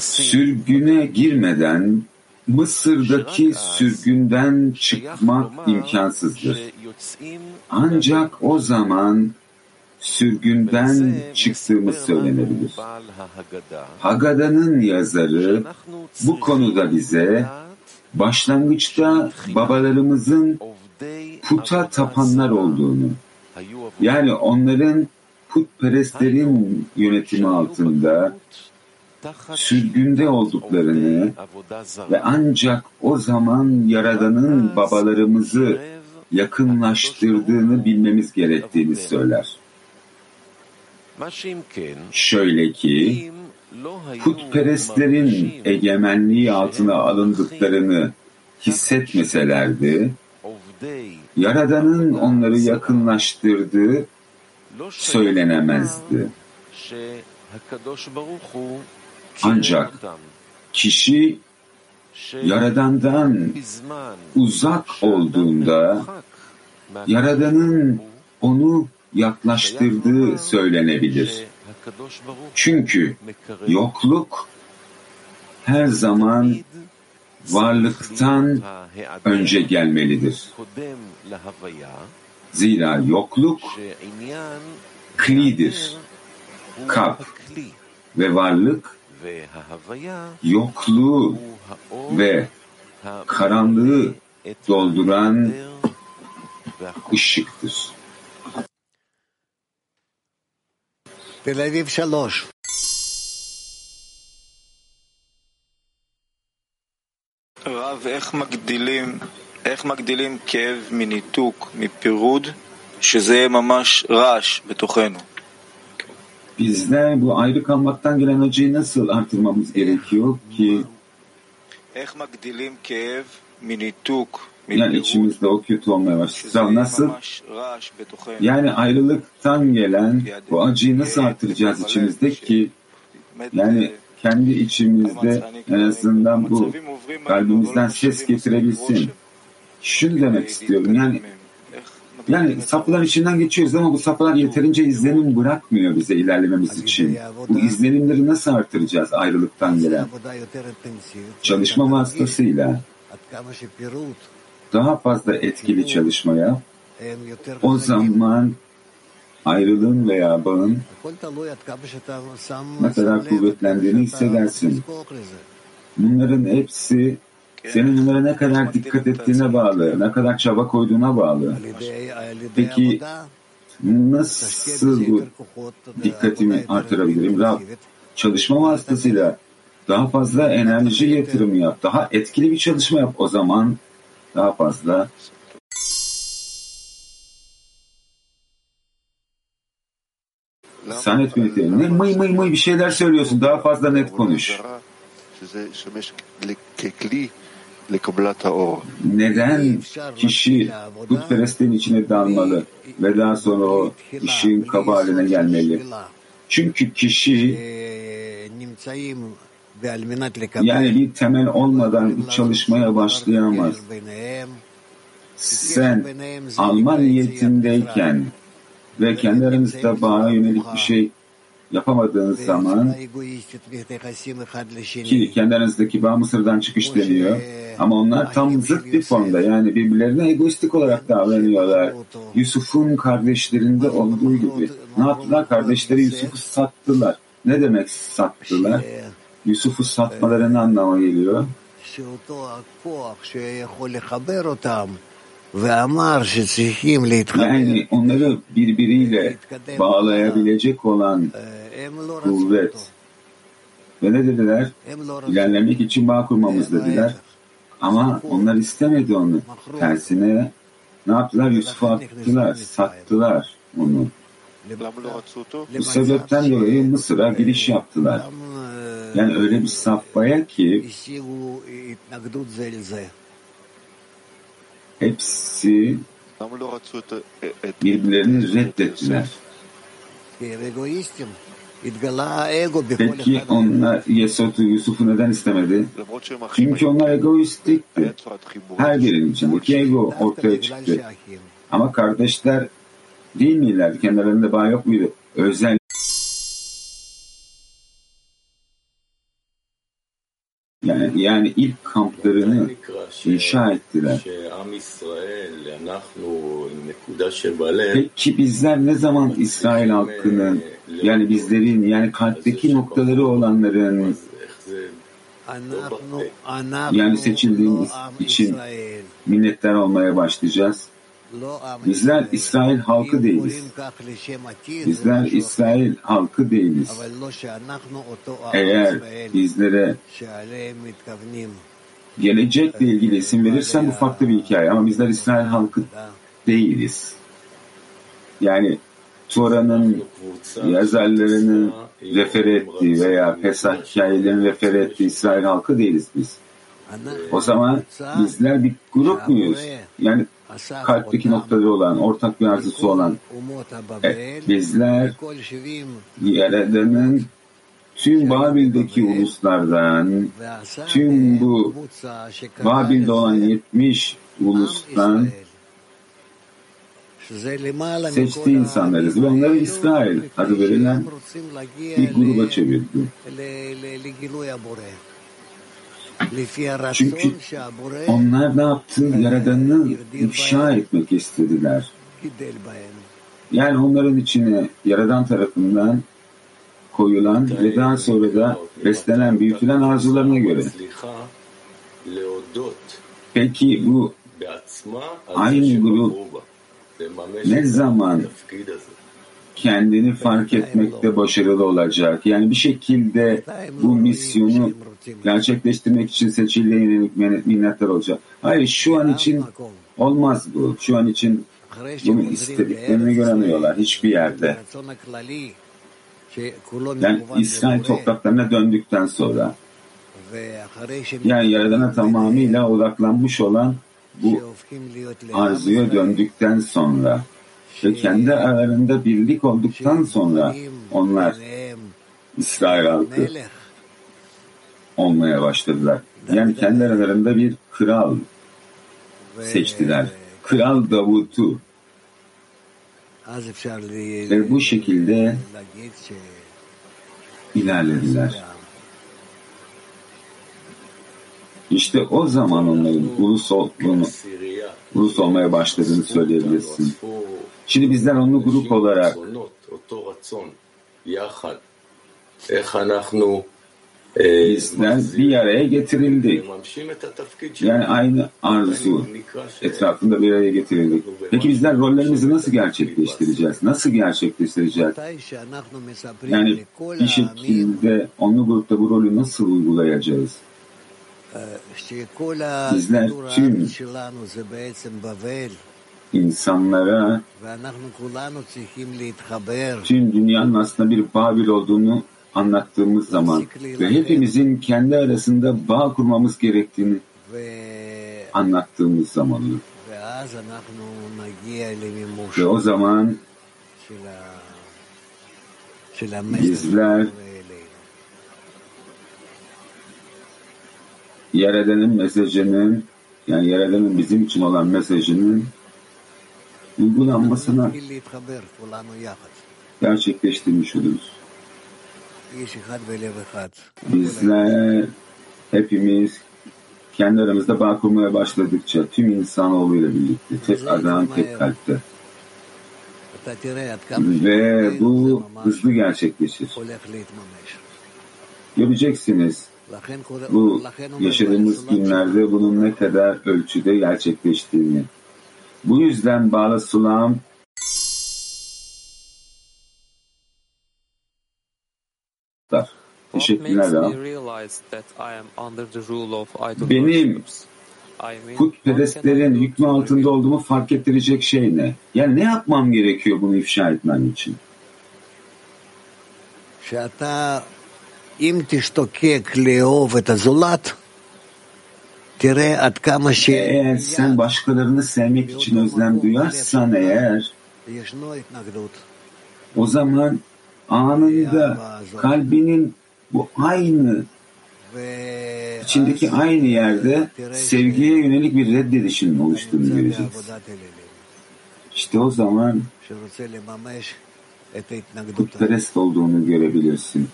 Sürgüne girmeden Mısır'daki sürgünden çıkmak imkansızdır. Ancak o zaman sürgünden çıktığımız söylenebilir. Hagada'nın yazarı bu konuda bize başlangıçta babalarımızın puta tapanlar olduğunu, yani onların putperestlerin yönetimi altında sürgünde olduklarını ve ancak o zaman Yaradan'ın babalarımızı yakınlaştırdığını bilmemiz gerektiğini söyler. Şöyle ki, putperestlerin egemenliği altına alındıklarını hissetmeselerdi, Yaradan'ın onları yakınlaştırdığı söylenemezdi. Ancak kişi Yaradan'dan uzak olduğunda Yaradan'ın onu yaklaştırdığı söylenebilir. Çünkü yokluk her zaman varlıktan önce gelmelidir. Zira yokluk klidir, kap ve varlık yokluğu ve karanlığı dolduran ışıktır. תל אביב שלוש. רב, איך מגדילים, איך מגדילים כאב מניתוק, מפירוד, שזה יהיה ממש רעש בתוכנו? Bizler bu ayrı kalmaktan gelen acıyı nasıl artırmamız gerekiyor ki איך מגדילים כאב מניתוק, etmeli. İçimizde o kötü olmaya başlayacak. Nasıl? Yani ayrılıktan gelen bu acıyı nasıl arttıracağız içimizde ki yani kendi içimizde en azından bu kalbimizden ses getirebilsin. Şunu demek istiyorum. Yani yani sapılar içinden geçiyoruz ama bu sapılar yeterince izlenim bırakmıyor bize ilerlememiz için. Bu izlenimleri nasıl artıracağız ayrılıktan gelen? Çalışma vasıtasıyla daha fazla etkili çalışmaya o zaman ayrılığın veya bağın ne kadar kuvvetlendiğini hissedersin. Bunların hepsi senin bunlara ne kadar dikkat ettiğine bağlı, ne kadar çaba koyduğuna bağlı. Peki nasıl bu dikkatimi artırabilirim? Rab, çalışma vasıtasıyla daha fazla enerji yatırımı yap, daha etkili bir çalışma yap. O zaman daha fazla Sen etmeyeceksin. Ne mıy mıy mıy bir şeyler söylüyorsun. Daha fazla net konuş. Neden kişi putperestliğin içine dalmalı ve daha sonra o işin kaba haline gelmeli? Çünkü kişi yani bir temel olmadan çalışmaya başlayamaz. Sen alma niyetindeyken ve kendi aranızda bağa yönelik bir şey yapamadığınız zaman ki kendi aranızdaki bağ Mısır'dan çıkış deniyor ama onlar tam zıt bir formda yani birbirlerine egoistik olarak davranıyorlar. Yusuf'un kardeşlerinde olduğu gibi. Ne yaptılar? Kardeşleri Yusuf'u sattılar. Ne demek sattılar? Yusuf'u satmalarının anlamı geliyor. Yani onları birbiriyle bağlayabilecek olan kuvvet. Ve ne dediler? İlerlemek için bağ kurmamız dediler. Ama onlar istemedi onu. Tersine ne yaptılar? Yusuf'u attılar, sattılar onu. Bu sebepten dolayı Mısır'a giriş yaptılar. Yani öyle bir safhaya ki hepsi birbirlerini reddettiler. Peki onlar Yesot'u Yusuf'u neden istemedi? Çünkü onlar egoistikti. Her birinin içindeki ego ortaya çıktı. Ama kardeşler değil miyler? Kendilerinde bağ yok muydu? Özel Yani, yani ilk kamplarını inşa ettiler. Peki bizler ne zaman İsrail halkının yani bizlerin yani kalpteki noktaları olanların yani seçildiğimiz için minnettar olmaya başlayacağız? Bizler İsrail halkı değiliz. Bizler İsrail halkı değiliz. Eğer bizlere gelecekle ilgili isim verirsen bu farklı bir hikaye ama bizler İsrail halkı değiliz. Yani Tora'nın yazarlarının refer ettiği veya Pesah hikayelerinin refer ettiği İsrail halkı değiliz biz. O zaman bizler bir grup muyuz? Yani kalpteki noktaları olan, ortak bir arzusu olan e, bizler Yaradan'ın tüm Babil'deki uluslardan, tüm bu Babil'de olan 70 ulustan seçtiği insanlarız ve onları İsrail adı verilen bir gruba çevirdi. Çünkü onlar ne yaptı? Yaradanını ifşa etmek istediler. Yani onların içine Yaradan tarafından koyulan ve daha sonra da beslenen, büyütülen arzularına göre. Peki bu aynı grup ne zaman kendini fark etmekte başarılı olacak? Yani bir şekilde bu misyonu gerçekleştirmek için seçildiğine yönelik minnettar olacak. Hayır şu an için olmaz bu. Şu an için bunu istediklerini göremiyorlar hiçbir yerde. Yani İsrail topraklarına döndükten sonra Yani Yaradan'a tamamıyla odaklanmış olan bu arzuya döndükten sonra ve kendi aralarında birlik olduktan sonra onlar İsrail halkı olmaya başladılar. Yani kendi aralarında bir kral seçtiler. Kral Davut'u ve bu şekilde ilerlediler. İşte o zaman onların ulus olduğunu, ulus olmaya başladığını söyleyebilirsin. Şimdi bizler onu grup olarak bizler bir araya getirildik. Yani aynı arzu etrafında bir araya getirildik. Peki bizler rollerimizi nasıl gerçekleştireceğiz? Nasıl gerçekleştireceğiz? Yani bir şekilde onlu grupta bu rolü nasıl uygulayacağız? Bizler tüm insanlara tüm dünyanın aslında bir Babil olduğunu anlattığımız zaman ve hepimizin kendi arasında bağ kurmamız gerektiğini anlattığımız zaman ve o zaman bizler Yaradan'ın mesajının yani Yaradan'ın bizim için olan mesajının uygulanmasına gerçekleştirmiş oluruz. Bizler hepimiz kendi aramızda bağ kurmaya başladıkça tüm insanoğluyla birlikte tek adam tek kalpte ve bu hızlı gerçekleşir. Göreceksiniz bu yaşadığımız günlerde bunun ne kadar ölçüde gerçekleştiğini. Bu yüzden Bağla Sulam Teşekkürler Ram. Benim putperestlerin hükmü altında olduğumu fark ettirecek şey ne? Yani ne yapmam gerekiyor bunu ifşa etmem için? Eğer sen başkalarını sevmek için özlem duyarsan eğer o zaman anında kalbinin bu aynı içindeki aynı yerde sevgiye yönelik bir reddedişin oluştuğunu göreceğiz. İşte o zaman putperest olduğunu görebilirsin.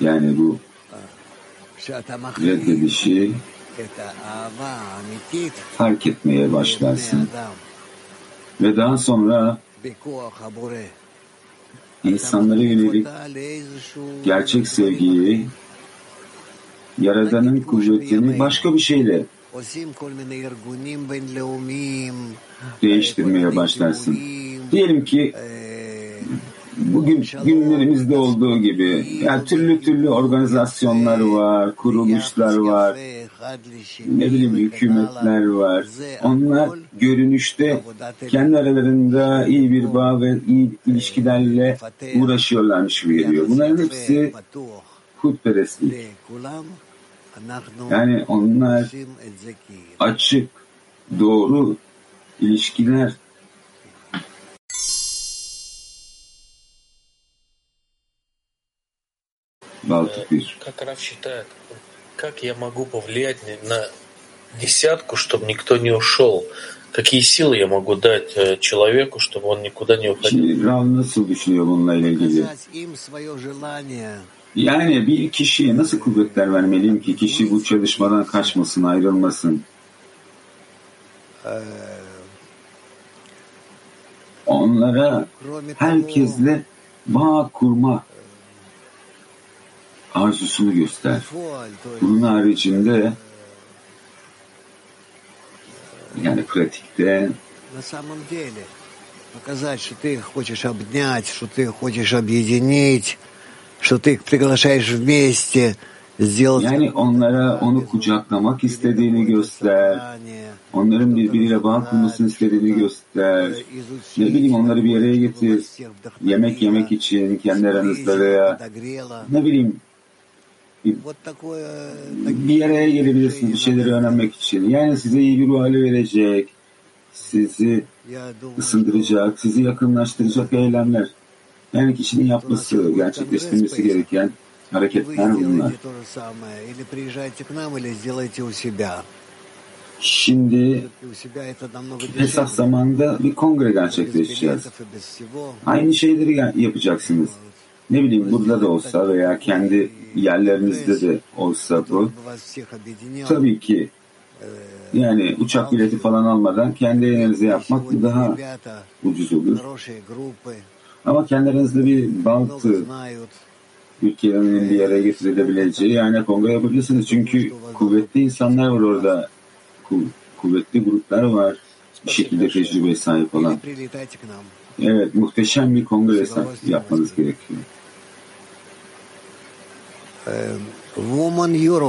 Yani bu reddedişi fark etmeye başlarsın. Ve daha sonra insanlara yönelik gerçek sevgiyi, Yaradan'ın kuvvetini başka bir şeyle değiştirmeye başlarsın. Diyelim ki bugün günlerimizde olduğu gibi yani türlü türlü organizasyonlar var, kuruluşlar var, ne bileyim hükümetler var. Onlar görünüşte kendi aralarında iyi bir bağ ve iyi ilişkilerle uğraşıyorlarmış gibi geliyor. Bunların hepsi putperestlik. Yani onlar açık, doğru ilişkiler Балтик пишет. Как Раф считает, как я могу повлиять на десятку, чтобы никто не ушел? Какие силы я могу дать человеку, чтобы он никуда не уходил? Şimdi Rav nasıl düşünüyor bununla ilgili? Yani bir kişiye nasıl kuvvetler vermeliyim ki kişi bu çalışmadan kaçmasın, ayrılmasın? Onlara herkesle bağ kurma arzusunu göster. Bunun haricinde yani pratikte показать, что ты их хочешь обнять, что ты их хочешь объединить, что ты их приглашаешь вместе, сделать... Yani onlara onu kucaklamak istediğini göster. Onların birbiriyle bağ kurmasını istediğini göster. Ne bileyim onları bir araya getir. Yemek yemek için kendi aranızda veya ne bileyim bir yere gelebilirsiniz bir şeyleri öğrenmek için. Yani size iyi bir ruh hali verecek, sizi ısındıracak, sizi yakınlaştıracak eylemler. Yani kişinin yapması, gerçekleştirmesi gereken hareketler bunlar. Şimdi Pesah zamanında bir kongre gerçekleşeceğiz. Aynı şeyleri yapacaksınız. Ne bileyim burada da olsa veya kendi yerlerinizde de olsa bu. Tabii ki yani uçak bileti falan almadan kendi yerinize yapmak daha ucuz olur. Ama kendi aranızda bir baltı ülkelerinin bir yere getirilebileceği yani kongre yapabilirsiniz. Çünkü kuvvetli insanlar var orada. Kuvvetli gruplar var. Bir şekilde tecrübe sahip olan. Evet, muhteşem bir kongre yapmanız gerekiyor.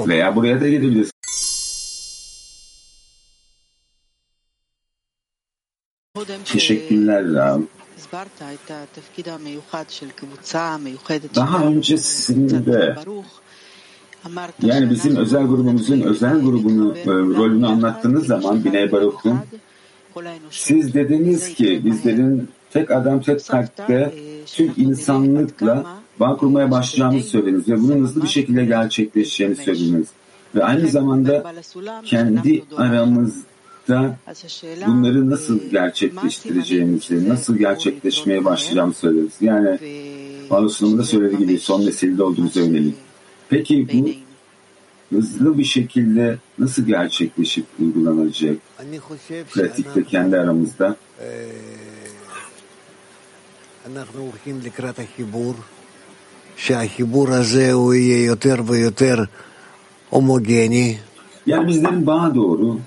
Veya buraya da gelebilirsiniz. Teşekkürler Rab. Daha öncesinde yani bizim özel grubumuzun özel grubunu rolünü anlattığınız zaman Biney Baruch'un siz dediniz ki bizlerin tek adam tek kalpte tüm insanlıkla bağ kurmaya başlayacağımızı söylediniz ve bunun hızlı bir şekilde gerçekleşeceğini söylediniz. Ve aynı zamanda kendi aramızda bunları nasıl gerçekleştireceğimizi, nasıl gerçekleşmeye başlayacağımızı söylediniz. Yani da söylediği gibi son nesilde olduğumuza yönelik. Peki bu hızlı bir şekilde nasıl gerçekleşip uygulanacak pratikte kendi aramızda? Yani bizlerin bağa doğru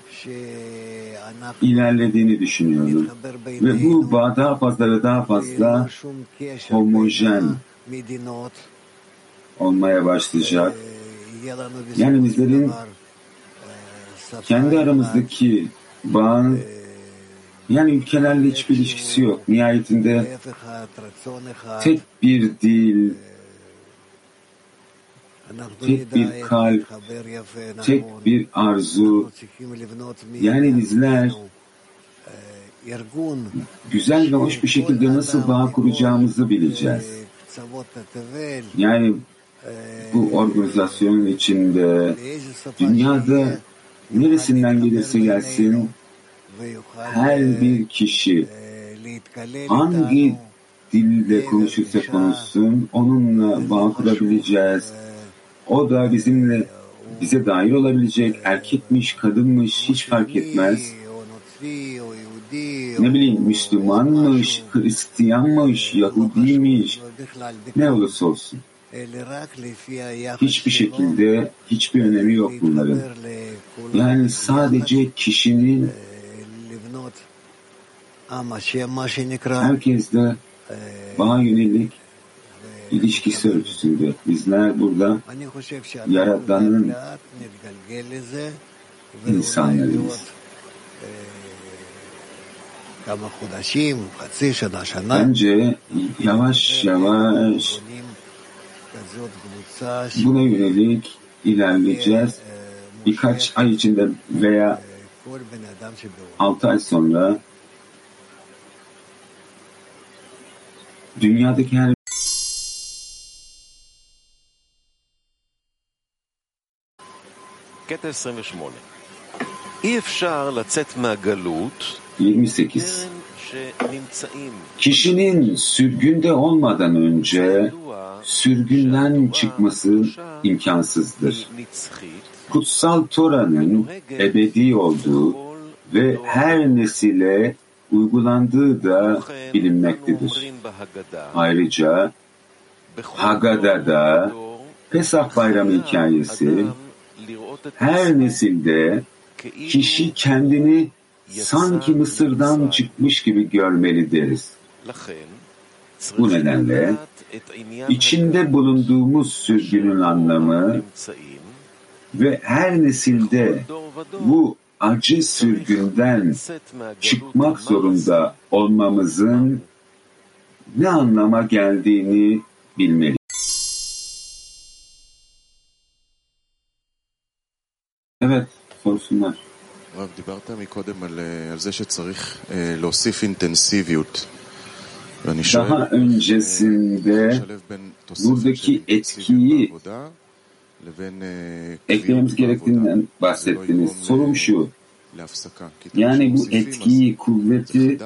ilerlediğini düşünüyorum. Ve bu bağ daha fazla ve daha fazla homojen olmaya başlayacak. Yani bizlerin kendi aramızdaki bağın yani ülkelerle hiçbir ilişkisi yok. Nihayetinde tek bir dil, tek bir kalp, tek bir arzu. Yani bizler güzel ve hoş bir şekilde nasıl bağ kuracağımızı bileceğiz. Yani bu organizasyonun içinde dünyada neresinden gelirse gelsin her bir kişi hangi dilde konuşursa konuşsun onunla bağ kurabileceğiz. O da bizimle bize dahil olabilecek erkekmiş, kadınmış hiç fark etmez. Ne bileyim Müslümanmış, Hristiyanmış, Yahudiymiş ne olursa olsun. Hiçbir şekilde hiçbir önemi yok bunların. Yani sadece kişinin herkesle bana yönelik ilişkisi ölçüsünde. Bizler burada Yaradan'ın insanlarıyız. Bence yavaş yavaş buna yönelik ilerleyeceğiz. Birkaç ay içinde veya altı ay sonra dünyadaki her קטע 28. אי אפשר לצאת מהגלות 28 שנמצאים Kişinin sürgünde olmadan önce sürgünden çıkması imkansızdır. Kutsal Tora'nın ebedi olduğu ve her nesile uygulandığı da bilinmektedir. Ayrıca Hagada'da Pesah Bayramı hikayesi her nesilde kişi kendini sanki Mısır'dan çıkmış gibi görmelidir. Bu nedenle içinde bulunduğumuz sürgünün anlamı ve her nesilde bu acı sürgünden çıkmak zorunda olmamızın ne anlama geldiğini bilmeli. Evet, sorsunlar. רב, דיברת מקודם על, על זה שצריך אה, להוסיף אינטנסיביות. ואני שואל, Daha öncesinde buradaki etkiyi לבין אה, eklememiz gerektiğinden bahsettiniz. Sorum şu. Yani bu etkiyi, kuvveti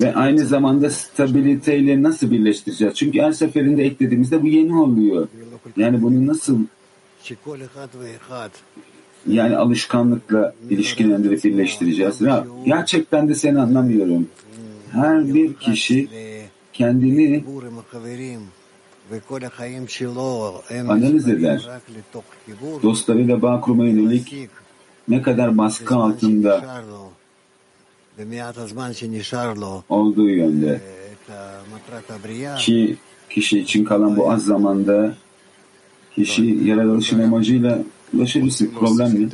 ve aynı zamanda stabiliteyle nasıl birleştireceğiz? Çünkü her seferinde eklediğimizde bu yeni oluyor. Yani bunu nasıl yani alışkanlıkla ilişkilendirip birleştireceğiz? Ya, gerçekten de seni anlamıyorum. Her bir kişi kendini analiz eder. Dostlarıyla bağ kurmaya yönelik ne kadar baskı altında olduğu yönde ki kişi için kalan bu az zamanda kişi yaratılışın amacıyla ulaşabilirsin. Problem ne?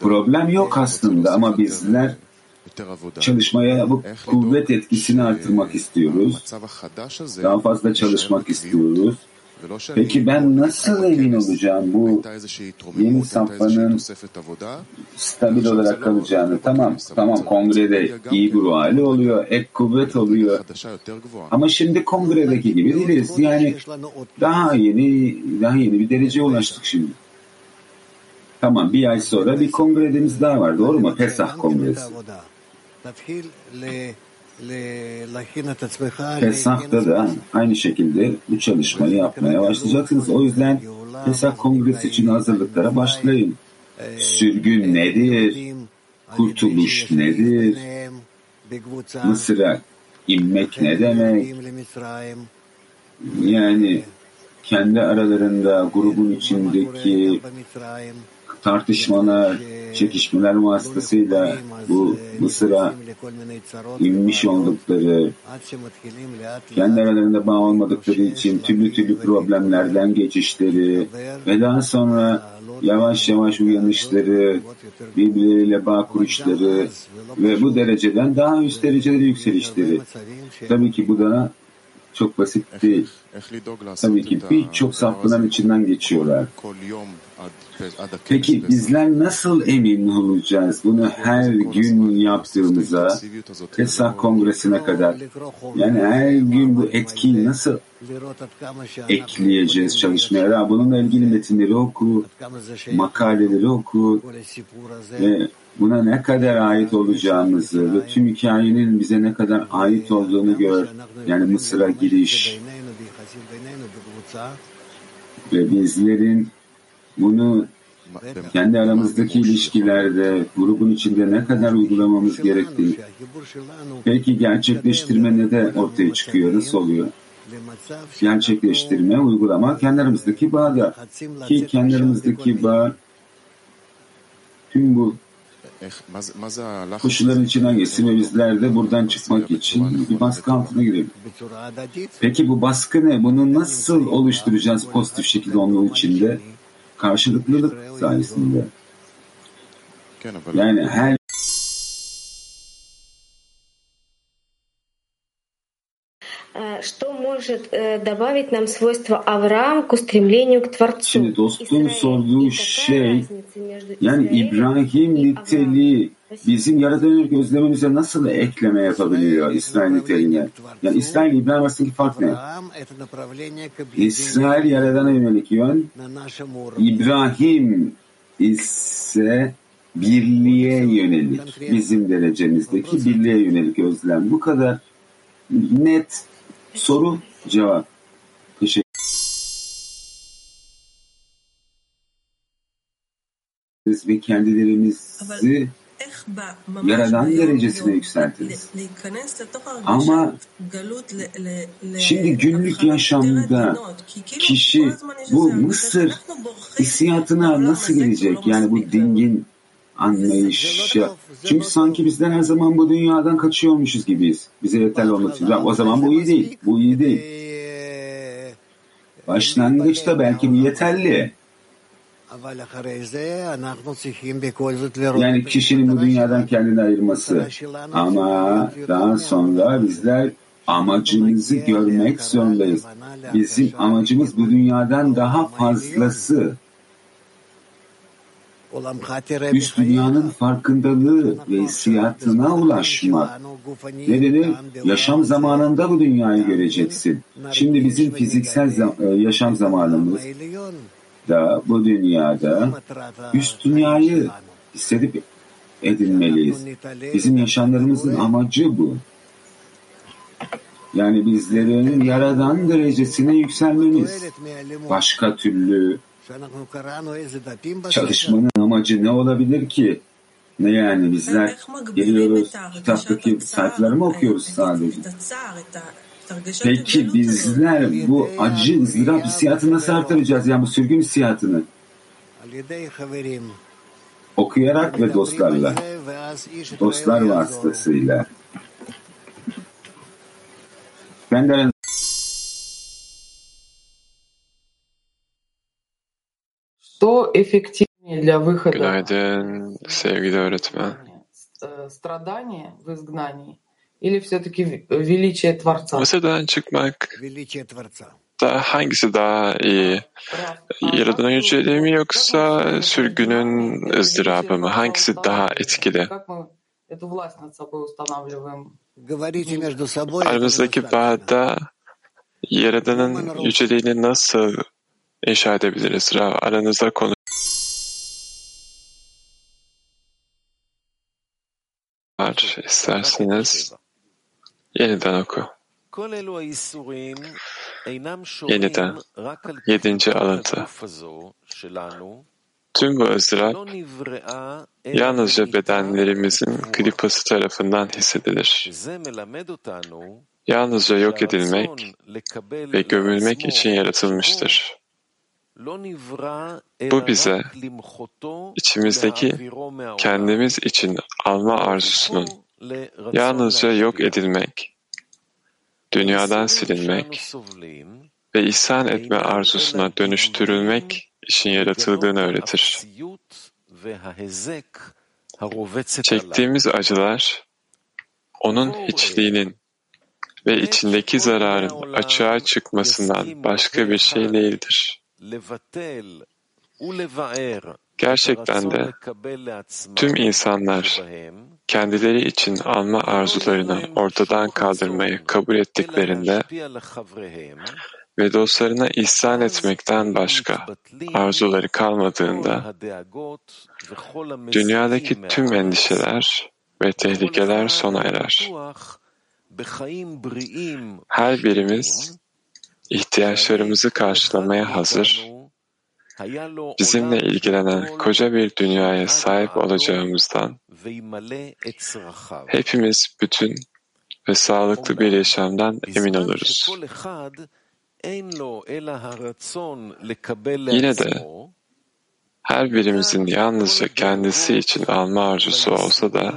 Problem yok aslında ama bizler çalışmaya bu kuvvet etkisini artırmak istiyoruz. Daha fazla çalışmak istiyoruz. Peki ben nasıl emin olacağım bu yeni safhanın stabil olarak kalacağını? Tamam, tamam kongrede iyi bir ruh hali oluyor, ek kuvvet oluyor. Ama şimdi kongredeki gibi değiliz. Yani daha yeni, daha yeni bir dereceye ulaştık şimdi. Tamam bir ay sonra bir kongredemiz daha var doğru mu? Pesah kongresi. Pesah'ta da aynı şekilde bu çalışmayı yapmaya başlayacaksınız. O yüzden Pesah Kongresi için hazırlıklara başlayın. Sürgün nedir? Kurtuluş nedir? Mısır'a inmek ne demek? Yani kendi aralarında grubun içindeki tartışmalar, çekişmeler vasıtasıyla bu Mısır'a inmiş oldukları, kendi aralarında bağ olmadıkları için türlü türlü problemlerden geçişleri ve daha sonra yavaş yavaş uyanışları, birbirleriyle bağ kuruşları ve bu dereceden daha üst derecelere yükselişleri. Tabii ki bu da çok basit değil. Tabii ki birçok safhaların içinden geçiyorlar. Peki bizler nasıl emin olacağız bunu her gün yaptığımıza Pesah Kongresi'ne kadar? Yani her gün bu etkiyi nasıl ekleyeceğiz çalışmaya? Ya bununla ilgili metinleri oku, makaleleri oku ve buna ne kadar ait olacağımızı ve tüm hikayenin bize ne kadar ait olduğunu gör. Yani Mısır'a giriş ve bizlerin bunu kendi aramızdaki ilişkilerde, grubun içinde ne kadar uygulamamız gerektiğini. Peki gerçekleştirme ne de ortaya çıkıyor? Nasıl oluyor? Gerçekleştirme, uygulama kendi aramızdaki bağda. Ki kendi aramızdaki bağ tüm bu koşulların içinden geçsin ve bizler de buradan çıkmak için bir baskı altına girelim. Peki bu baskı ne? Bunu nasıl oluşturacağız pozitif şekilde onun içinde? Karşılıklılık sayesinde. Yani her Şimdi dostun sorduğu şey yani İbrahim niteliği bizim yaradan gözlememize nasıl ekleme yapabiliyor İsrail niteliğine? Yani İsrail İbrahim arasındaki fark ne? İsrail yaradana yönelik yön, İbrahim ise birliğe yönelik, bizim derecemizdeki birliğe yönelik özlem. Bu kadar net soru cevap. Teşekkür ve kendilerimizi yaradan derecesine yükseltiriz. Ama şimdi günlük yaşamda kişi bu Mısır hissiyatına nasıl gelecek? Yani bu dingin anlayışa. Çünkü sanki bizden her zaman bu dünyadan kaçıyormuşuz gibiyiz. Bize yeterli olmak için. O zaman bu iyi değil. Bu iyi değil. Başlangıçta belki bu yeterli. Yani kişinin bu dünyadan kendini ayırması. Ama daha sonra bizler amacımızı görmek zorundayız. Bizim amacımız bu dünyadan daha fazlası. Üst dünyanın farkındalığı ve hissiyatına ulaşmak. Ne dedi? Yaşam zamanında bu dünyayı göreceksin. Şimdi bizim fiziksel zam- e, yaşam zamanımız da bu dünyada üst dünyayı hissedip edinmeliyiz. Bizim yaşamlarımızın amacı bu. Yani bizlerin yaradan derecesine yükselmemiz. Başka türlü çalışmanın amacı ne olabilir ki? Ne yani bizler geliyoruz kitaptaki sayfaları okuyoruz sadece? Peki bizler bu acı ızdırap hissiyatını nasıl artıracağız? Yani bu sürgün hissiyatını okuyarak ve dostlarla, dostlar vasıtasıyla. Ben de Что эффективнее для выхода Günaydın sevgili öğretmen. э, страдания в изгнании или все-таки величие Творца? Mısır'dan çıkmak da hangisi daha iyi? Yaradanın yüceliği mi yoksa sürgünün ızdırabı mı? Hangisi daha etkili? Aramızdaki bağda Yaradan'ın yüceliğini nasıl inşa edebiliriz. Rav, aranızda konuş. var isterseniz yeniden oku. Yeniden yedinci alıntı. Tüm bu ızdırap yalnızca bedenlerimizin klipası tarafından hissedilir. Yalnızca yok edilmek ve gömülmek için yaratılmıştır. Bu bize içimizdeki kendimiz için alma arzusunun yalnızca yok edilmek, dünyadan silinmek ve ihsan etme arzusuna dönüştürülmek için yaratıldığını öğretir. Çektiğimiz acılar onun hiçliğinin ve içindeki zararın açığa çıkmasından başka bir şey değildir. Gerçekten de tüm insanlar kendileri için alma arzularını ortadan kaldırmayı kabul ettiklerinde ve dostlarına ihsan etmekten başka arzuları kalmadığında dünyadaki tüm endişeler ve tehlikeler sona erer. Her birimiz ihtiyaçlarımızı karşılamaya hazır, bizimle ilgilenen koca bir dünyaya sahip olacağımızdan hepimiz bütün ve sağlıklı bir yaşamdan emin oluruz. Yine de her birimizin yalnızca kendisi için alma arzusu olsa da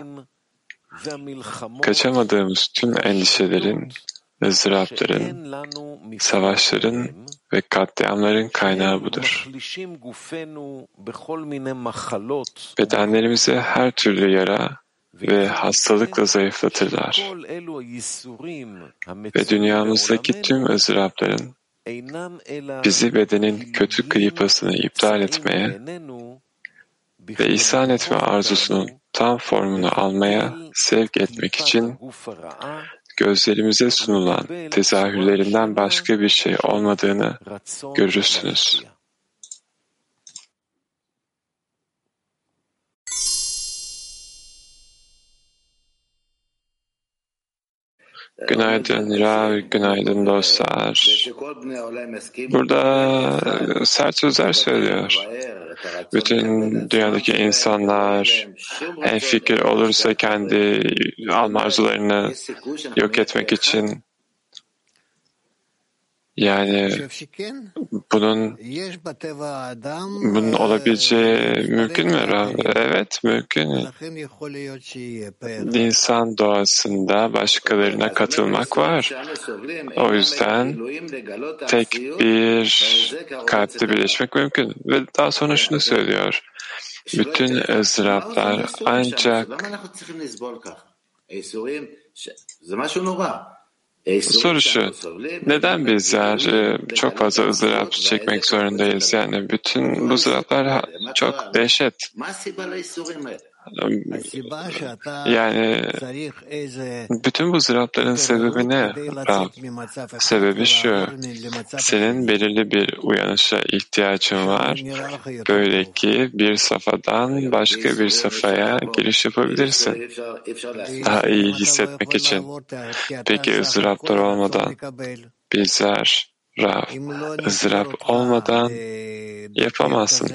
kaçamadığımız tüm endişelerin, ızdırapların, savaşların ve katliamların kaynağı budur. Bedenlerimizi her türlü yara ve hastalıkla zayıflatırlar. Ve dünyamızdaki tüm ızdırapların bizi bedenin kötü klipasını iptal etmeye ve ihsan etme arzusunun tam formunu almaya sevk etmek için gözlerimize sunulan tezahürlerinden başka bir şey olmadığını görürsünüz. Günaydın Rav, günaydın dostlar. Burada sert sözler söylüyor. Bütün dünyadaki insanlar en fikir olursa kendi alma arzularını yok etmek için yani bunun bunun olabileceği mümkün mü Rav? Evet mümkün. İnsan doğasında başkalarına katılmak var. O yüzden tek bir kalpte birleşmek mümkün. Ve daha sonra şunu söylüyor. Bütün ızdıraplar ancak Soru şu, neden bizler e, çok fazla ızdırap çekmek zorundayız? Yani bütün bu ızdıraplar çok dehşet. Yani bütün bu ızdırapların sebebi ne? Rab? Sebebi şu, senin belirli bir uyanışa ihtiyacın var. Böyle ki bir safhadan başka bir safhaya giriş yapabilirsin. Daha iyi hissetmek için. Peki ızdıraplar olmadan bizler Rab, ızdırap olmadan yapamazsın.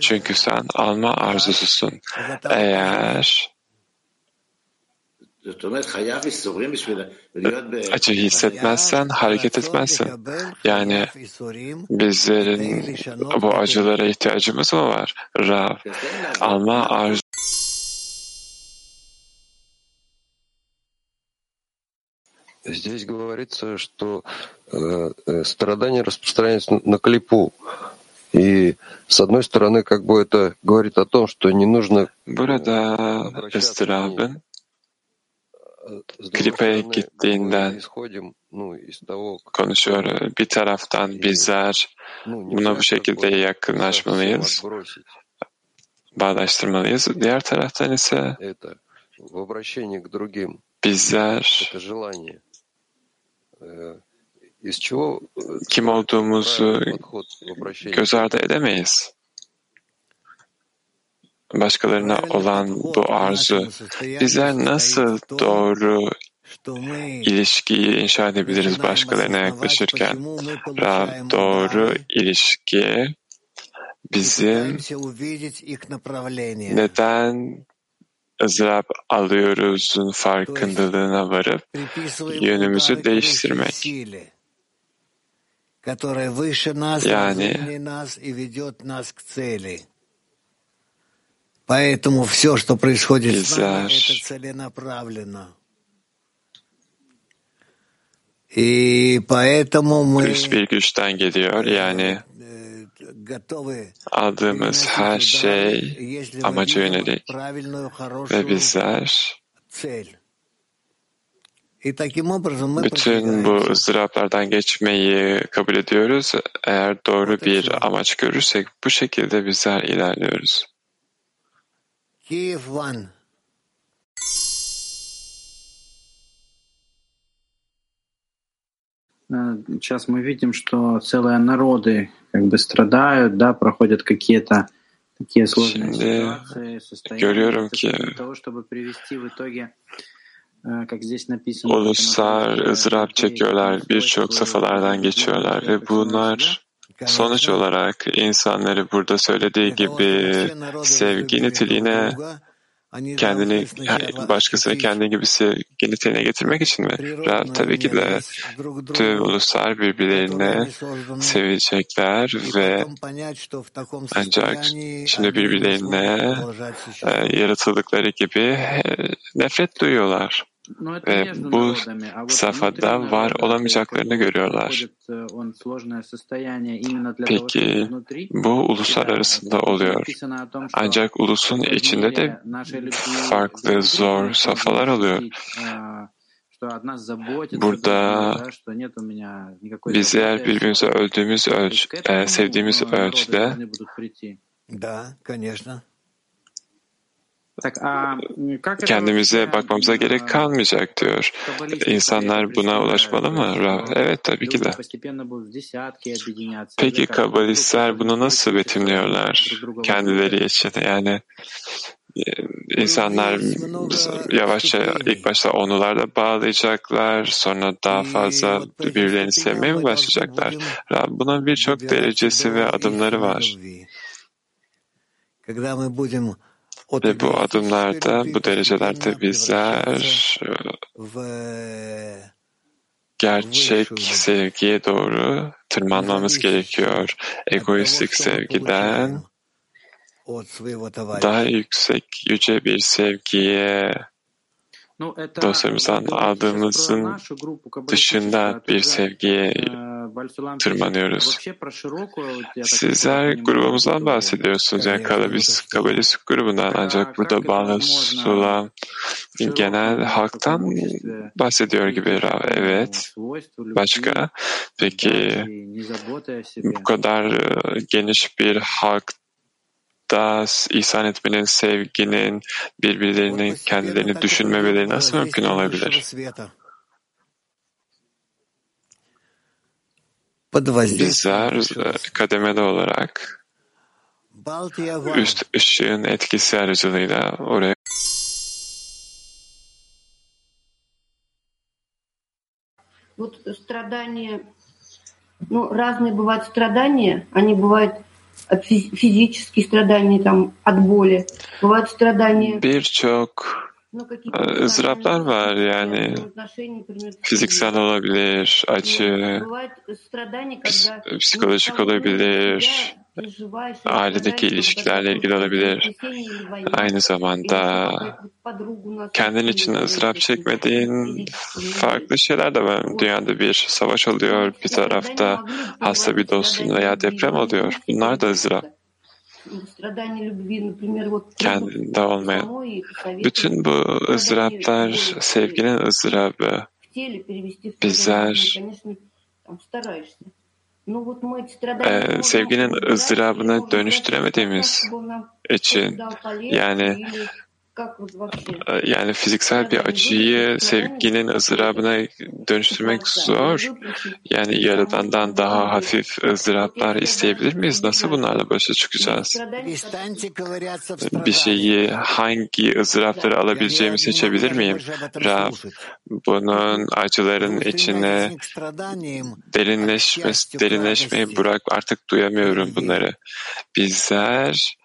Çünkü sen alma arzususun. Eğer acı hissetmezsen hareket etmezsin. Yani bizlerin bu acılara ihtiyacımız mı var? Rab, alma arzusu Здесь говорится, что э, страдания распространяются на клипу. И с одной стороны, как бы это говорит о том, что не нужно Burada ıstırabın klipe gittiğinden konuşuyor. Bir taraftan bizler buna bu şekilde yakınlaşmalıyız, bağdaştırmalıyız. Diğer taraftan ise bizler kim olduğumuzu göz ardı edemeyiz. Başkalarına olan bu arzu, bizler nasıl doğru ilişkiyi inşa edebiliriz başkalarına yaklaşırken? Rab, doğru ilişki bizim neden ızdırap alıyoruzun farkındalığına varıp yönümüzü değiştirmek. Yani Поэтому все, что происходит с нами, bizler это целенаправленно. И поэтому мы üst bir güçten geliyor. Yani готовы aldığımız her şey если мы amaca видим yönelik правильную, ve хорошую bizler цель. И таким образом мы bütün bu ızdıraplardan geçmeyi kabul ediyoruz. Eğer doğru bir amaç görürsek bu şekilde bizler ilerliyoruz. Киев Ван. Э, Сейчас мы видим, что целые народы как бы страдают, да, проходят какие-то такие сложные Şimdi ситуации, состояния, görüyorum это ki для того, чтобы привести в итоге, э, как здесь написано, uluslar ızdırap çekiyorlar, birçok safhalardan geçiyorlar ve bunlar sonuç olarak insanları burada söylediği gibi sevgi niteliğine kendini başkasını kendi gibi sevgi niteliğine getirmek için mi? Tabii ki de tüm uluslar birbirlerini sevecekler ve ancak şimdi birbirlerine yaratıldıkları gibi e, nefret duyuyorlar bu safhada var olamayacaklarını görüyorlar. Peki bu uluslar arasında oluyor. Ancak ulusun içinde de farklı zor safhalar oluyor. Burada biz eğer birbirimizi öldüğümüz ölç, e, sevdiğimiz ölçüde kendimize bakmamıza gerek kalmayacak diyor. İnsanlar buna ulaşmalı mı? Ra- Evet tabii ki de. Peki kabalistler bunu nasıl betimliyorlar kendileri için? Yani e, insanlar yavaşça ilk başta onularda bağlayacaklar, sonra daha fazla birbirlerini sevmeye mi başlayacaklar? Ra- Bunun birçok derecesi ve adımları var. Когда мы будем от ve bu adımlarda, bu derecelerde bizler e, gerçek sevgiye doğru tırmanmamız gerekiyor. Egoistik sevgiden daha yüksek, yüce bir sevgiye dostlarımızdan aldığımızın dışında bir sevgiye tırmanıyoruz. Sizler grubumuzdan bahsediyorsunuz. Yani Kalabis Kabalist grubundan ancak burada bağlı olan genel halktan bahsediyor gibi Rav. Evet. Başka? Peki bu kadar e, geniş bir halkta ihsan etmenin, sevginin, birbirlerinin kendilerini düşünmemeleri nasıl mümkün olabilir? Bizler e, kademeli olarak üst ışığın etkisi aracılığıyla oraya Вот страдания, ну, разные бывают страдания, они бывают от физических страданий, там, от boли. Бывают stradания. Birçok ızdıraplar var yani fiziksel olabilir, acı, psikolojik olabilir, ailedeki ilişkilerle ilgili olabilir. Aynı zamanda kendin için ızdırap çekmediğin farklı şeyler de var. Dünyada bir savaş oluyor, bir tarafta hasta bir dostun veya deprem oluyor. Bunlar da ızdırap. Kendinde olmayan. Bütün bu ızdıraplar sevginin ızdırabı. Bizler e, sevginin ızdırabını dönüştüremediğimiz için yani ee, yani fiziksel bir acıyı sevginin ızdırabına dönüştürmek zor. Yani yaradandan daha hafif ızdıraplar isteyebilir miyiz? Nasıl bunlarla başa çıkacağız? Bir şeyi hangi ızdırapları alabileceğimi seçebilir miyim? Rab, bunun acıların içine derinleşmesi, derinleşmeyi bırak artık duyamıyorum bunları. Bizler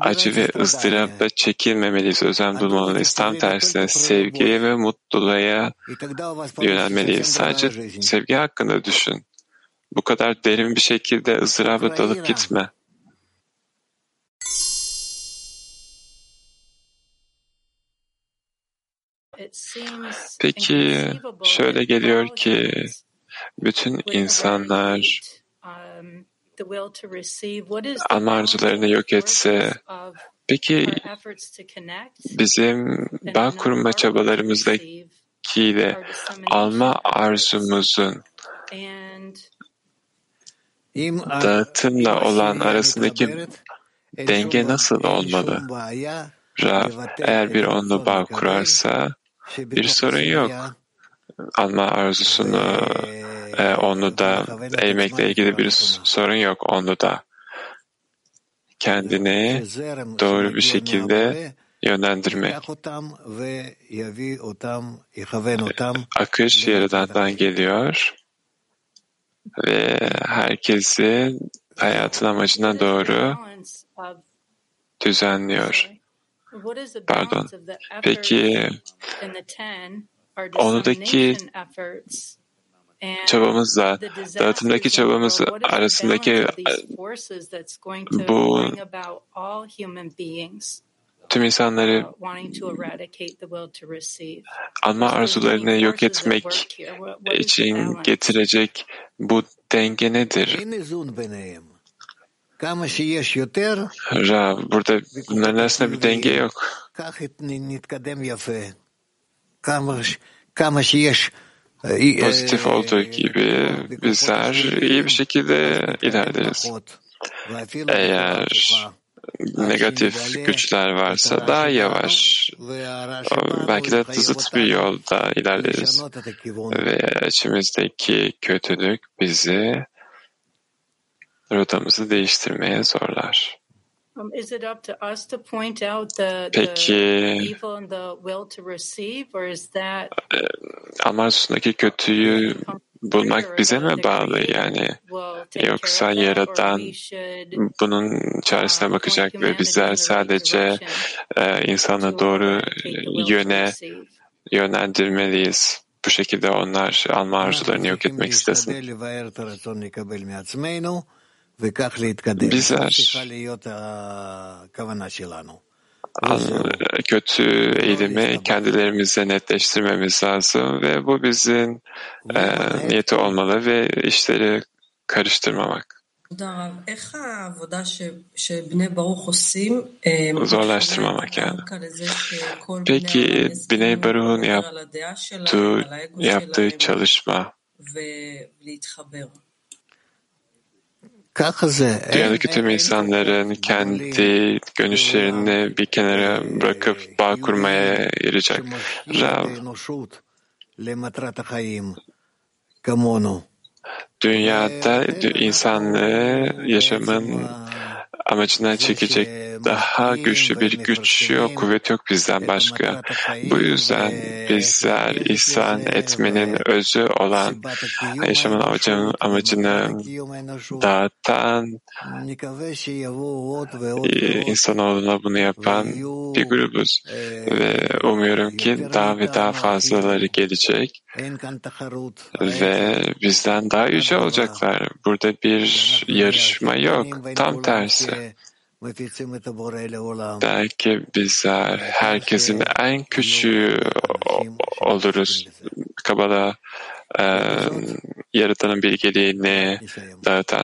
acı ve ızdırapta çekilmemeliyiz, özen durmalıyız. Tam tersine sevgiye ve mutluluğa yönelmeliyiz. Sadece sevgi hakkında düşün. Bu kadar derin bir şekilde ızdıraba dalıp gitme. Peki şöyle geliyor ki bütün insanlar Alma arzularını yok etse, peki bizim bağ kurma çabalarımızdakiyle alma arzumuzun dağıtımla olan arasındaki denge nasıl olmalı? Rab, eğer bir onunla bağ kurarsa bir sorun yok. Alma arzusunu e, onu da eğmekle ilgili bir sorun yok. Onu da kendini doğru bir şekilde yönlendirmek. Akış yaradandan geliyor ve herkesi hayatın amacına doğru düzenliyor. Pardon. Peki onudaki çabamızla dağıtımdaki çabamız arasındaki bu tüm insanları anma arzularını yok etmek için getirecek bu denge nedir? Ra, burada bunların arasında bir denge yok. Ee, e, pozitif olduğu gibi bizler iyi bir şekilde ilerleriz. Eğer negatif güçler varsa daha yavaş, belki de zıt bir yolda ilerleriz. Ve içimizdeki kötülük bizi rotamızı değiştirmeye zorlar. Peki e, ama üstündeki kötüyü bulmak bize mi bağlı yani? Yoksa Yaradan bunun çaresine bakacak ve bizler sadece e, insana doğru yöne yönlendirmeliyiz. Bu şekilde onlar alma arzularını yok etmek istesin. Bizler kötü eğilimi kendilerimize netleştirmemiz lazım ve bu bizim e, niyeti olmalı ve işleri karıştırmamak. Zorlaştırmamak yani. Peki Biney Baruh'un yaptığı, yaptığı çalışma dünyadaki tüm insanların kendi görüşlerini bir kenara bırakıp bağ kurmaya yarayacak. Rav, dünyada insanlığı yaşamın amacına çekecek daha güçlü bir güç yok, kuvvet yok bizden başka. Bu yüzden bizler ihsan etmenin özü olan yaşamın amacını, amacını dağıtan insanoğluna bunu yapan bir grubuz. Ve umuyorum ki daha ve daha fazlaları gelecek ve bizden daha yüce olacaklar. Burada bir yarışma yok. Tam tersi. Belki bizler herkesin en küçüğü oluruz. Kabala e, yaratanın bilgeliğini dağıtan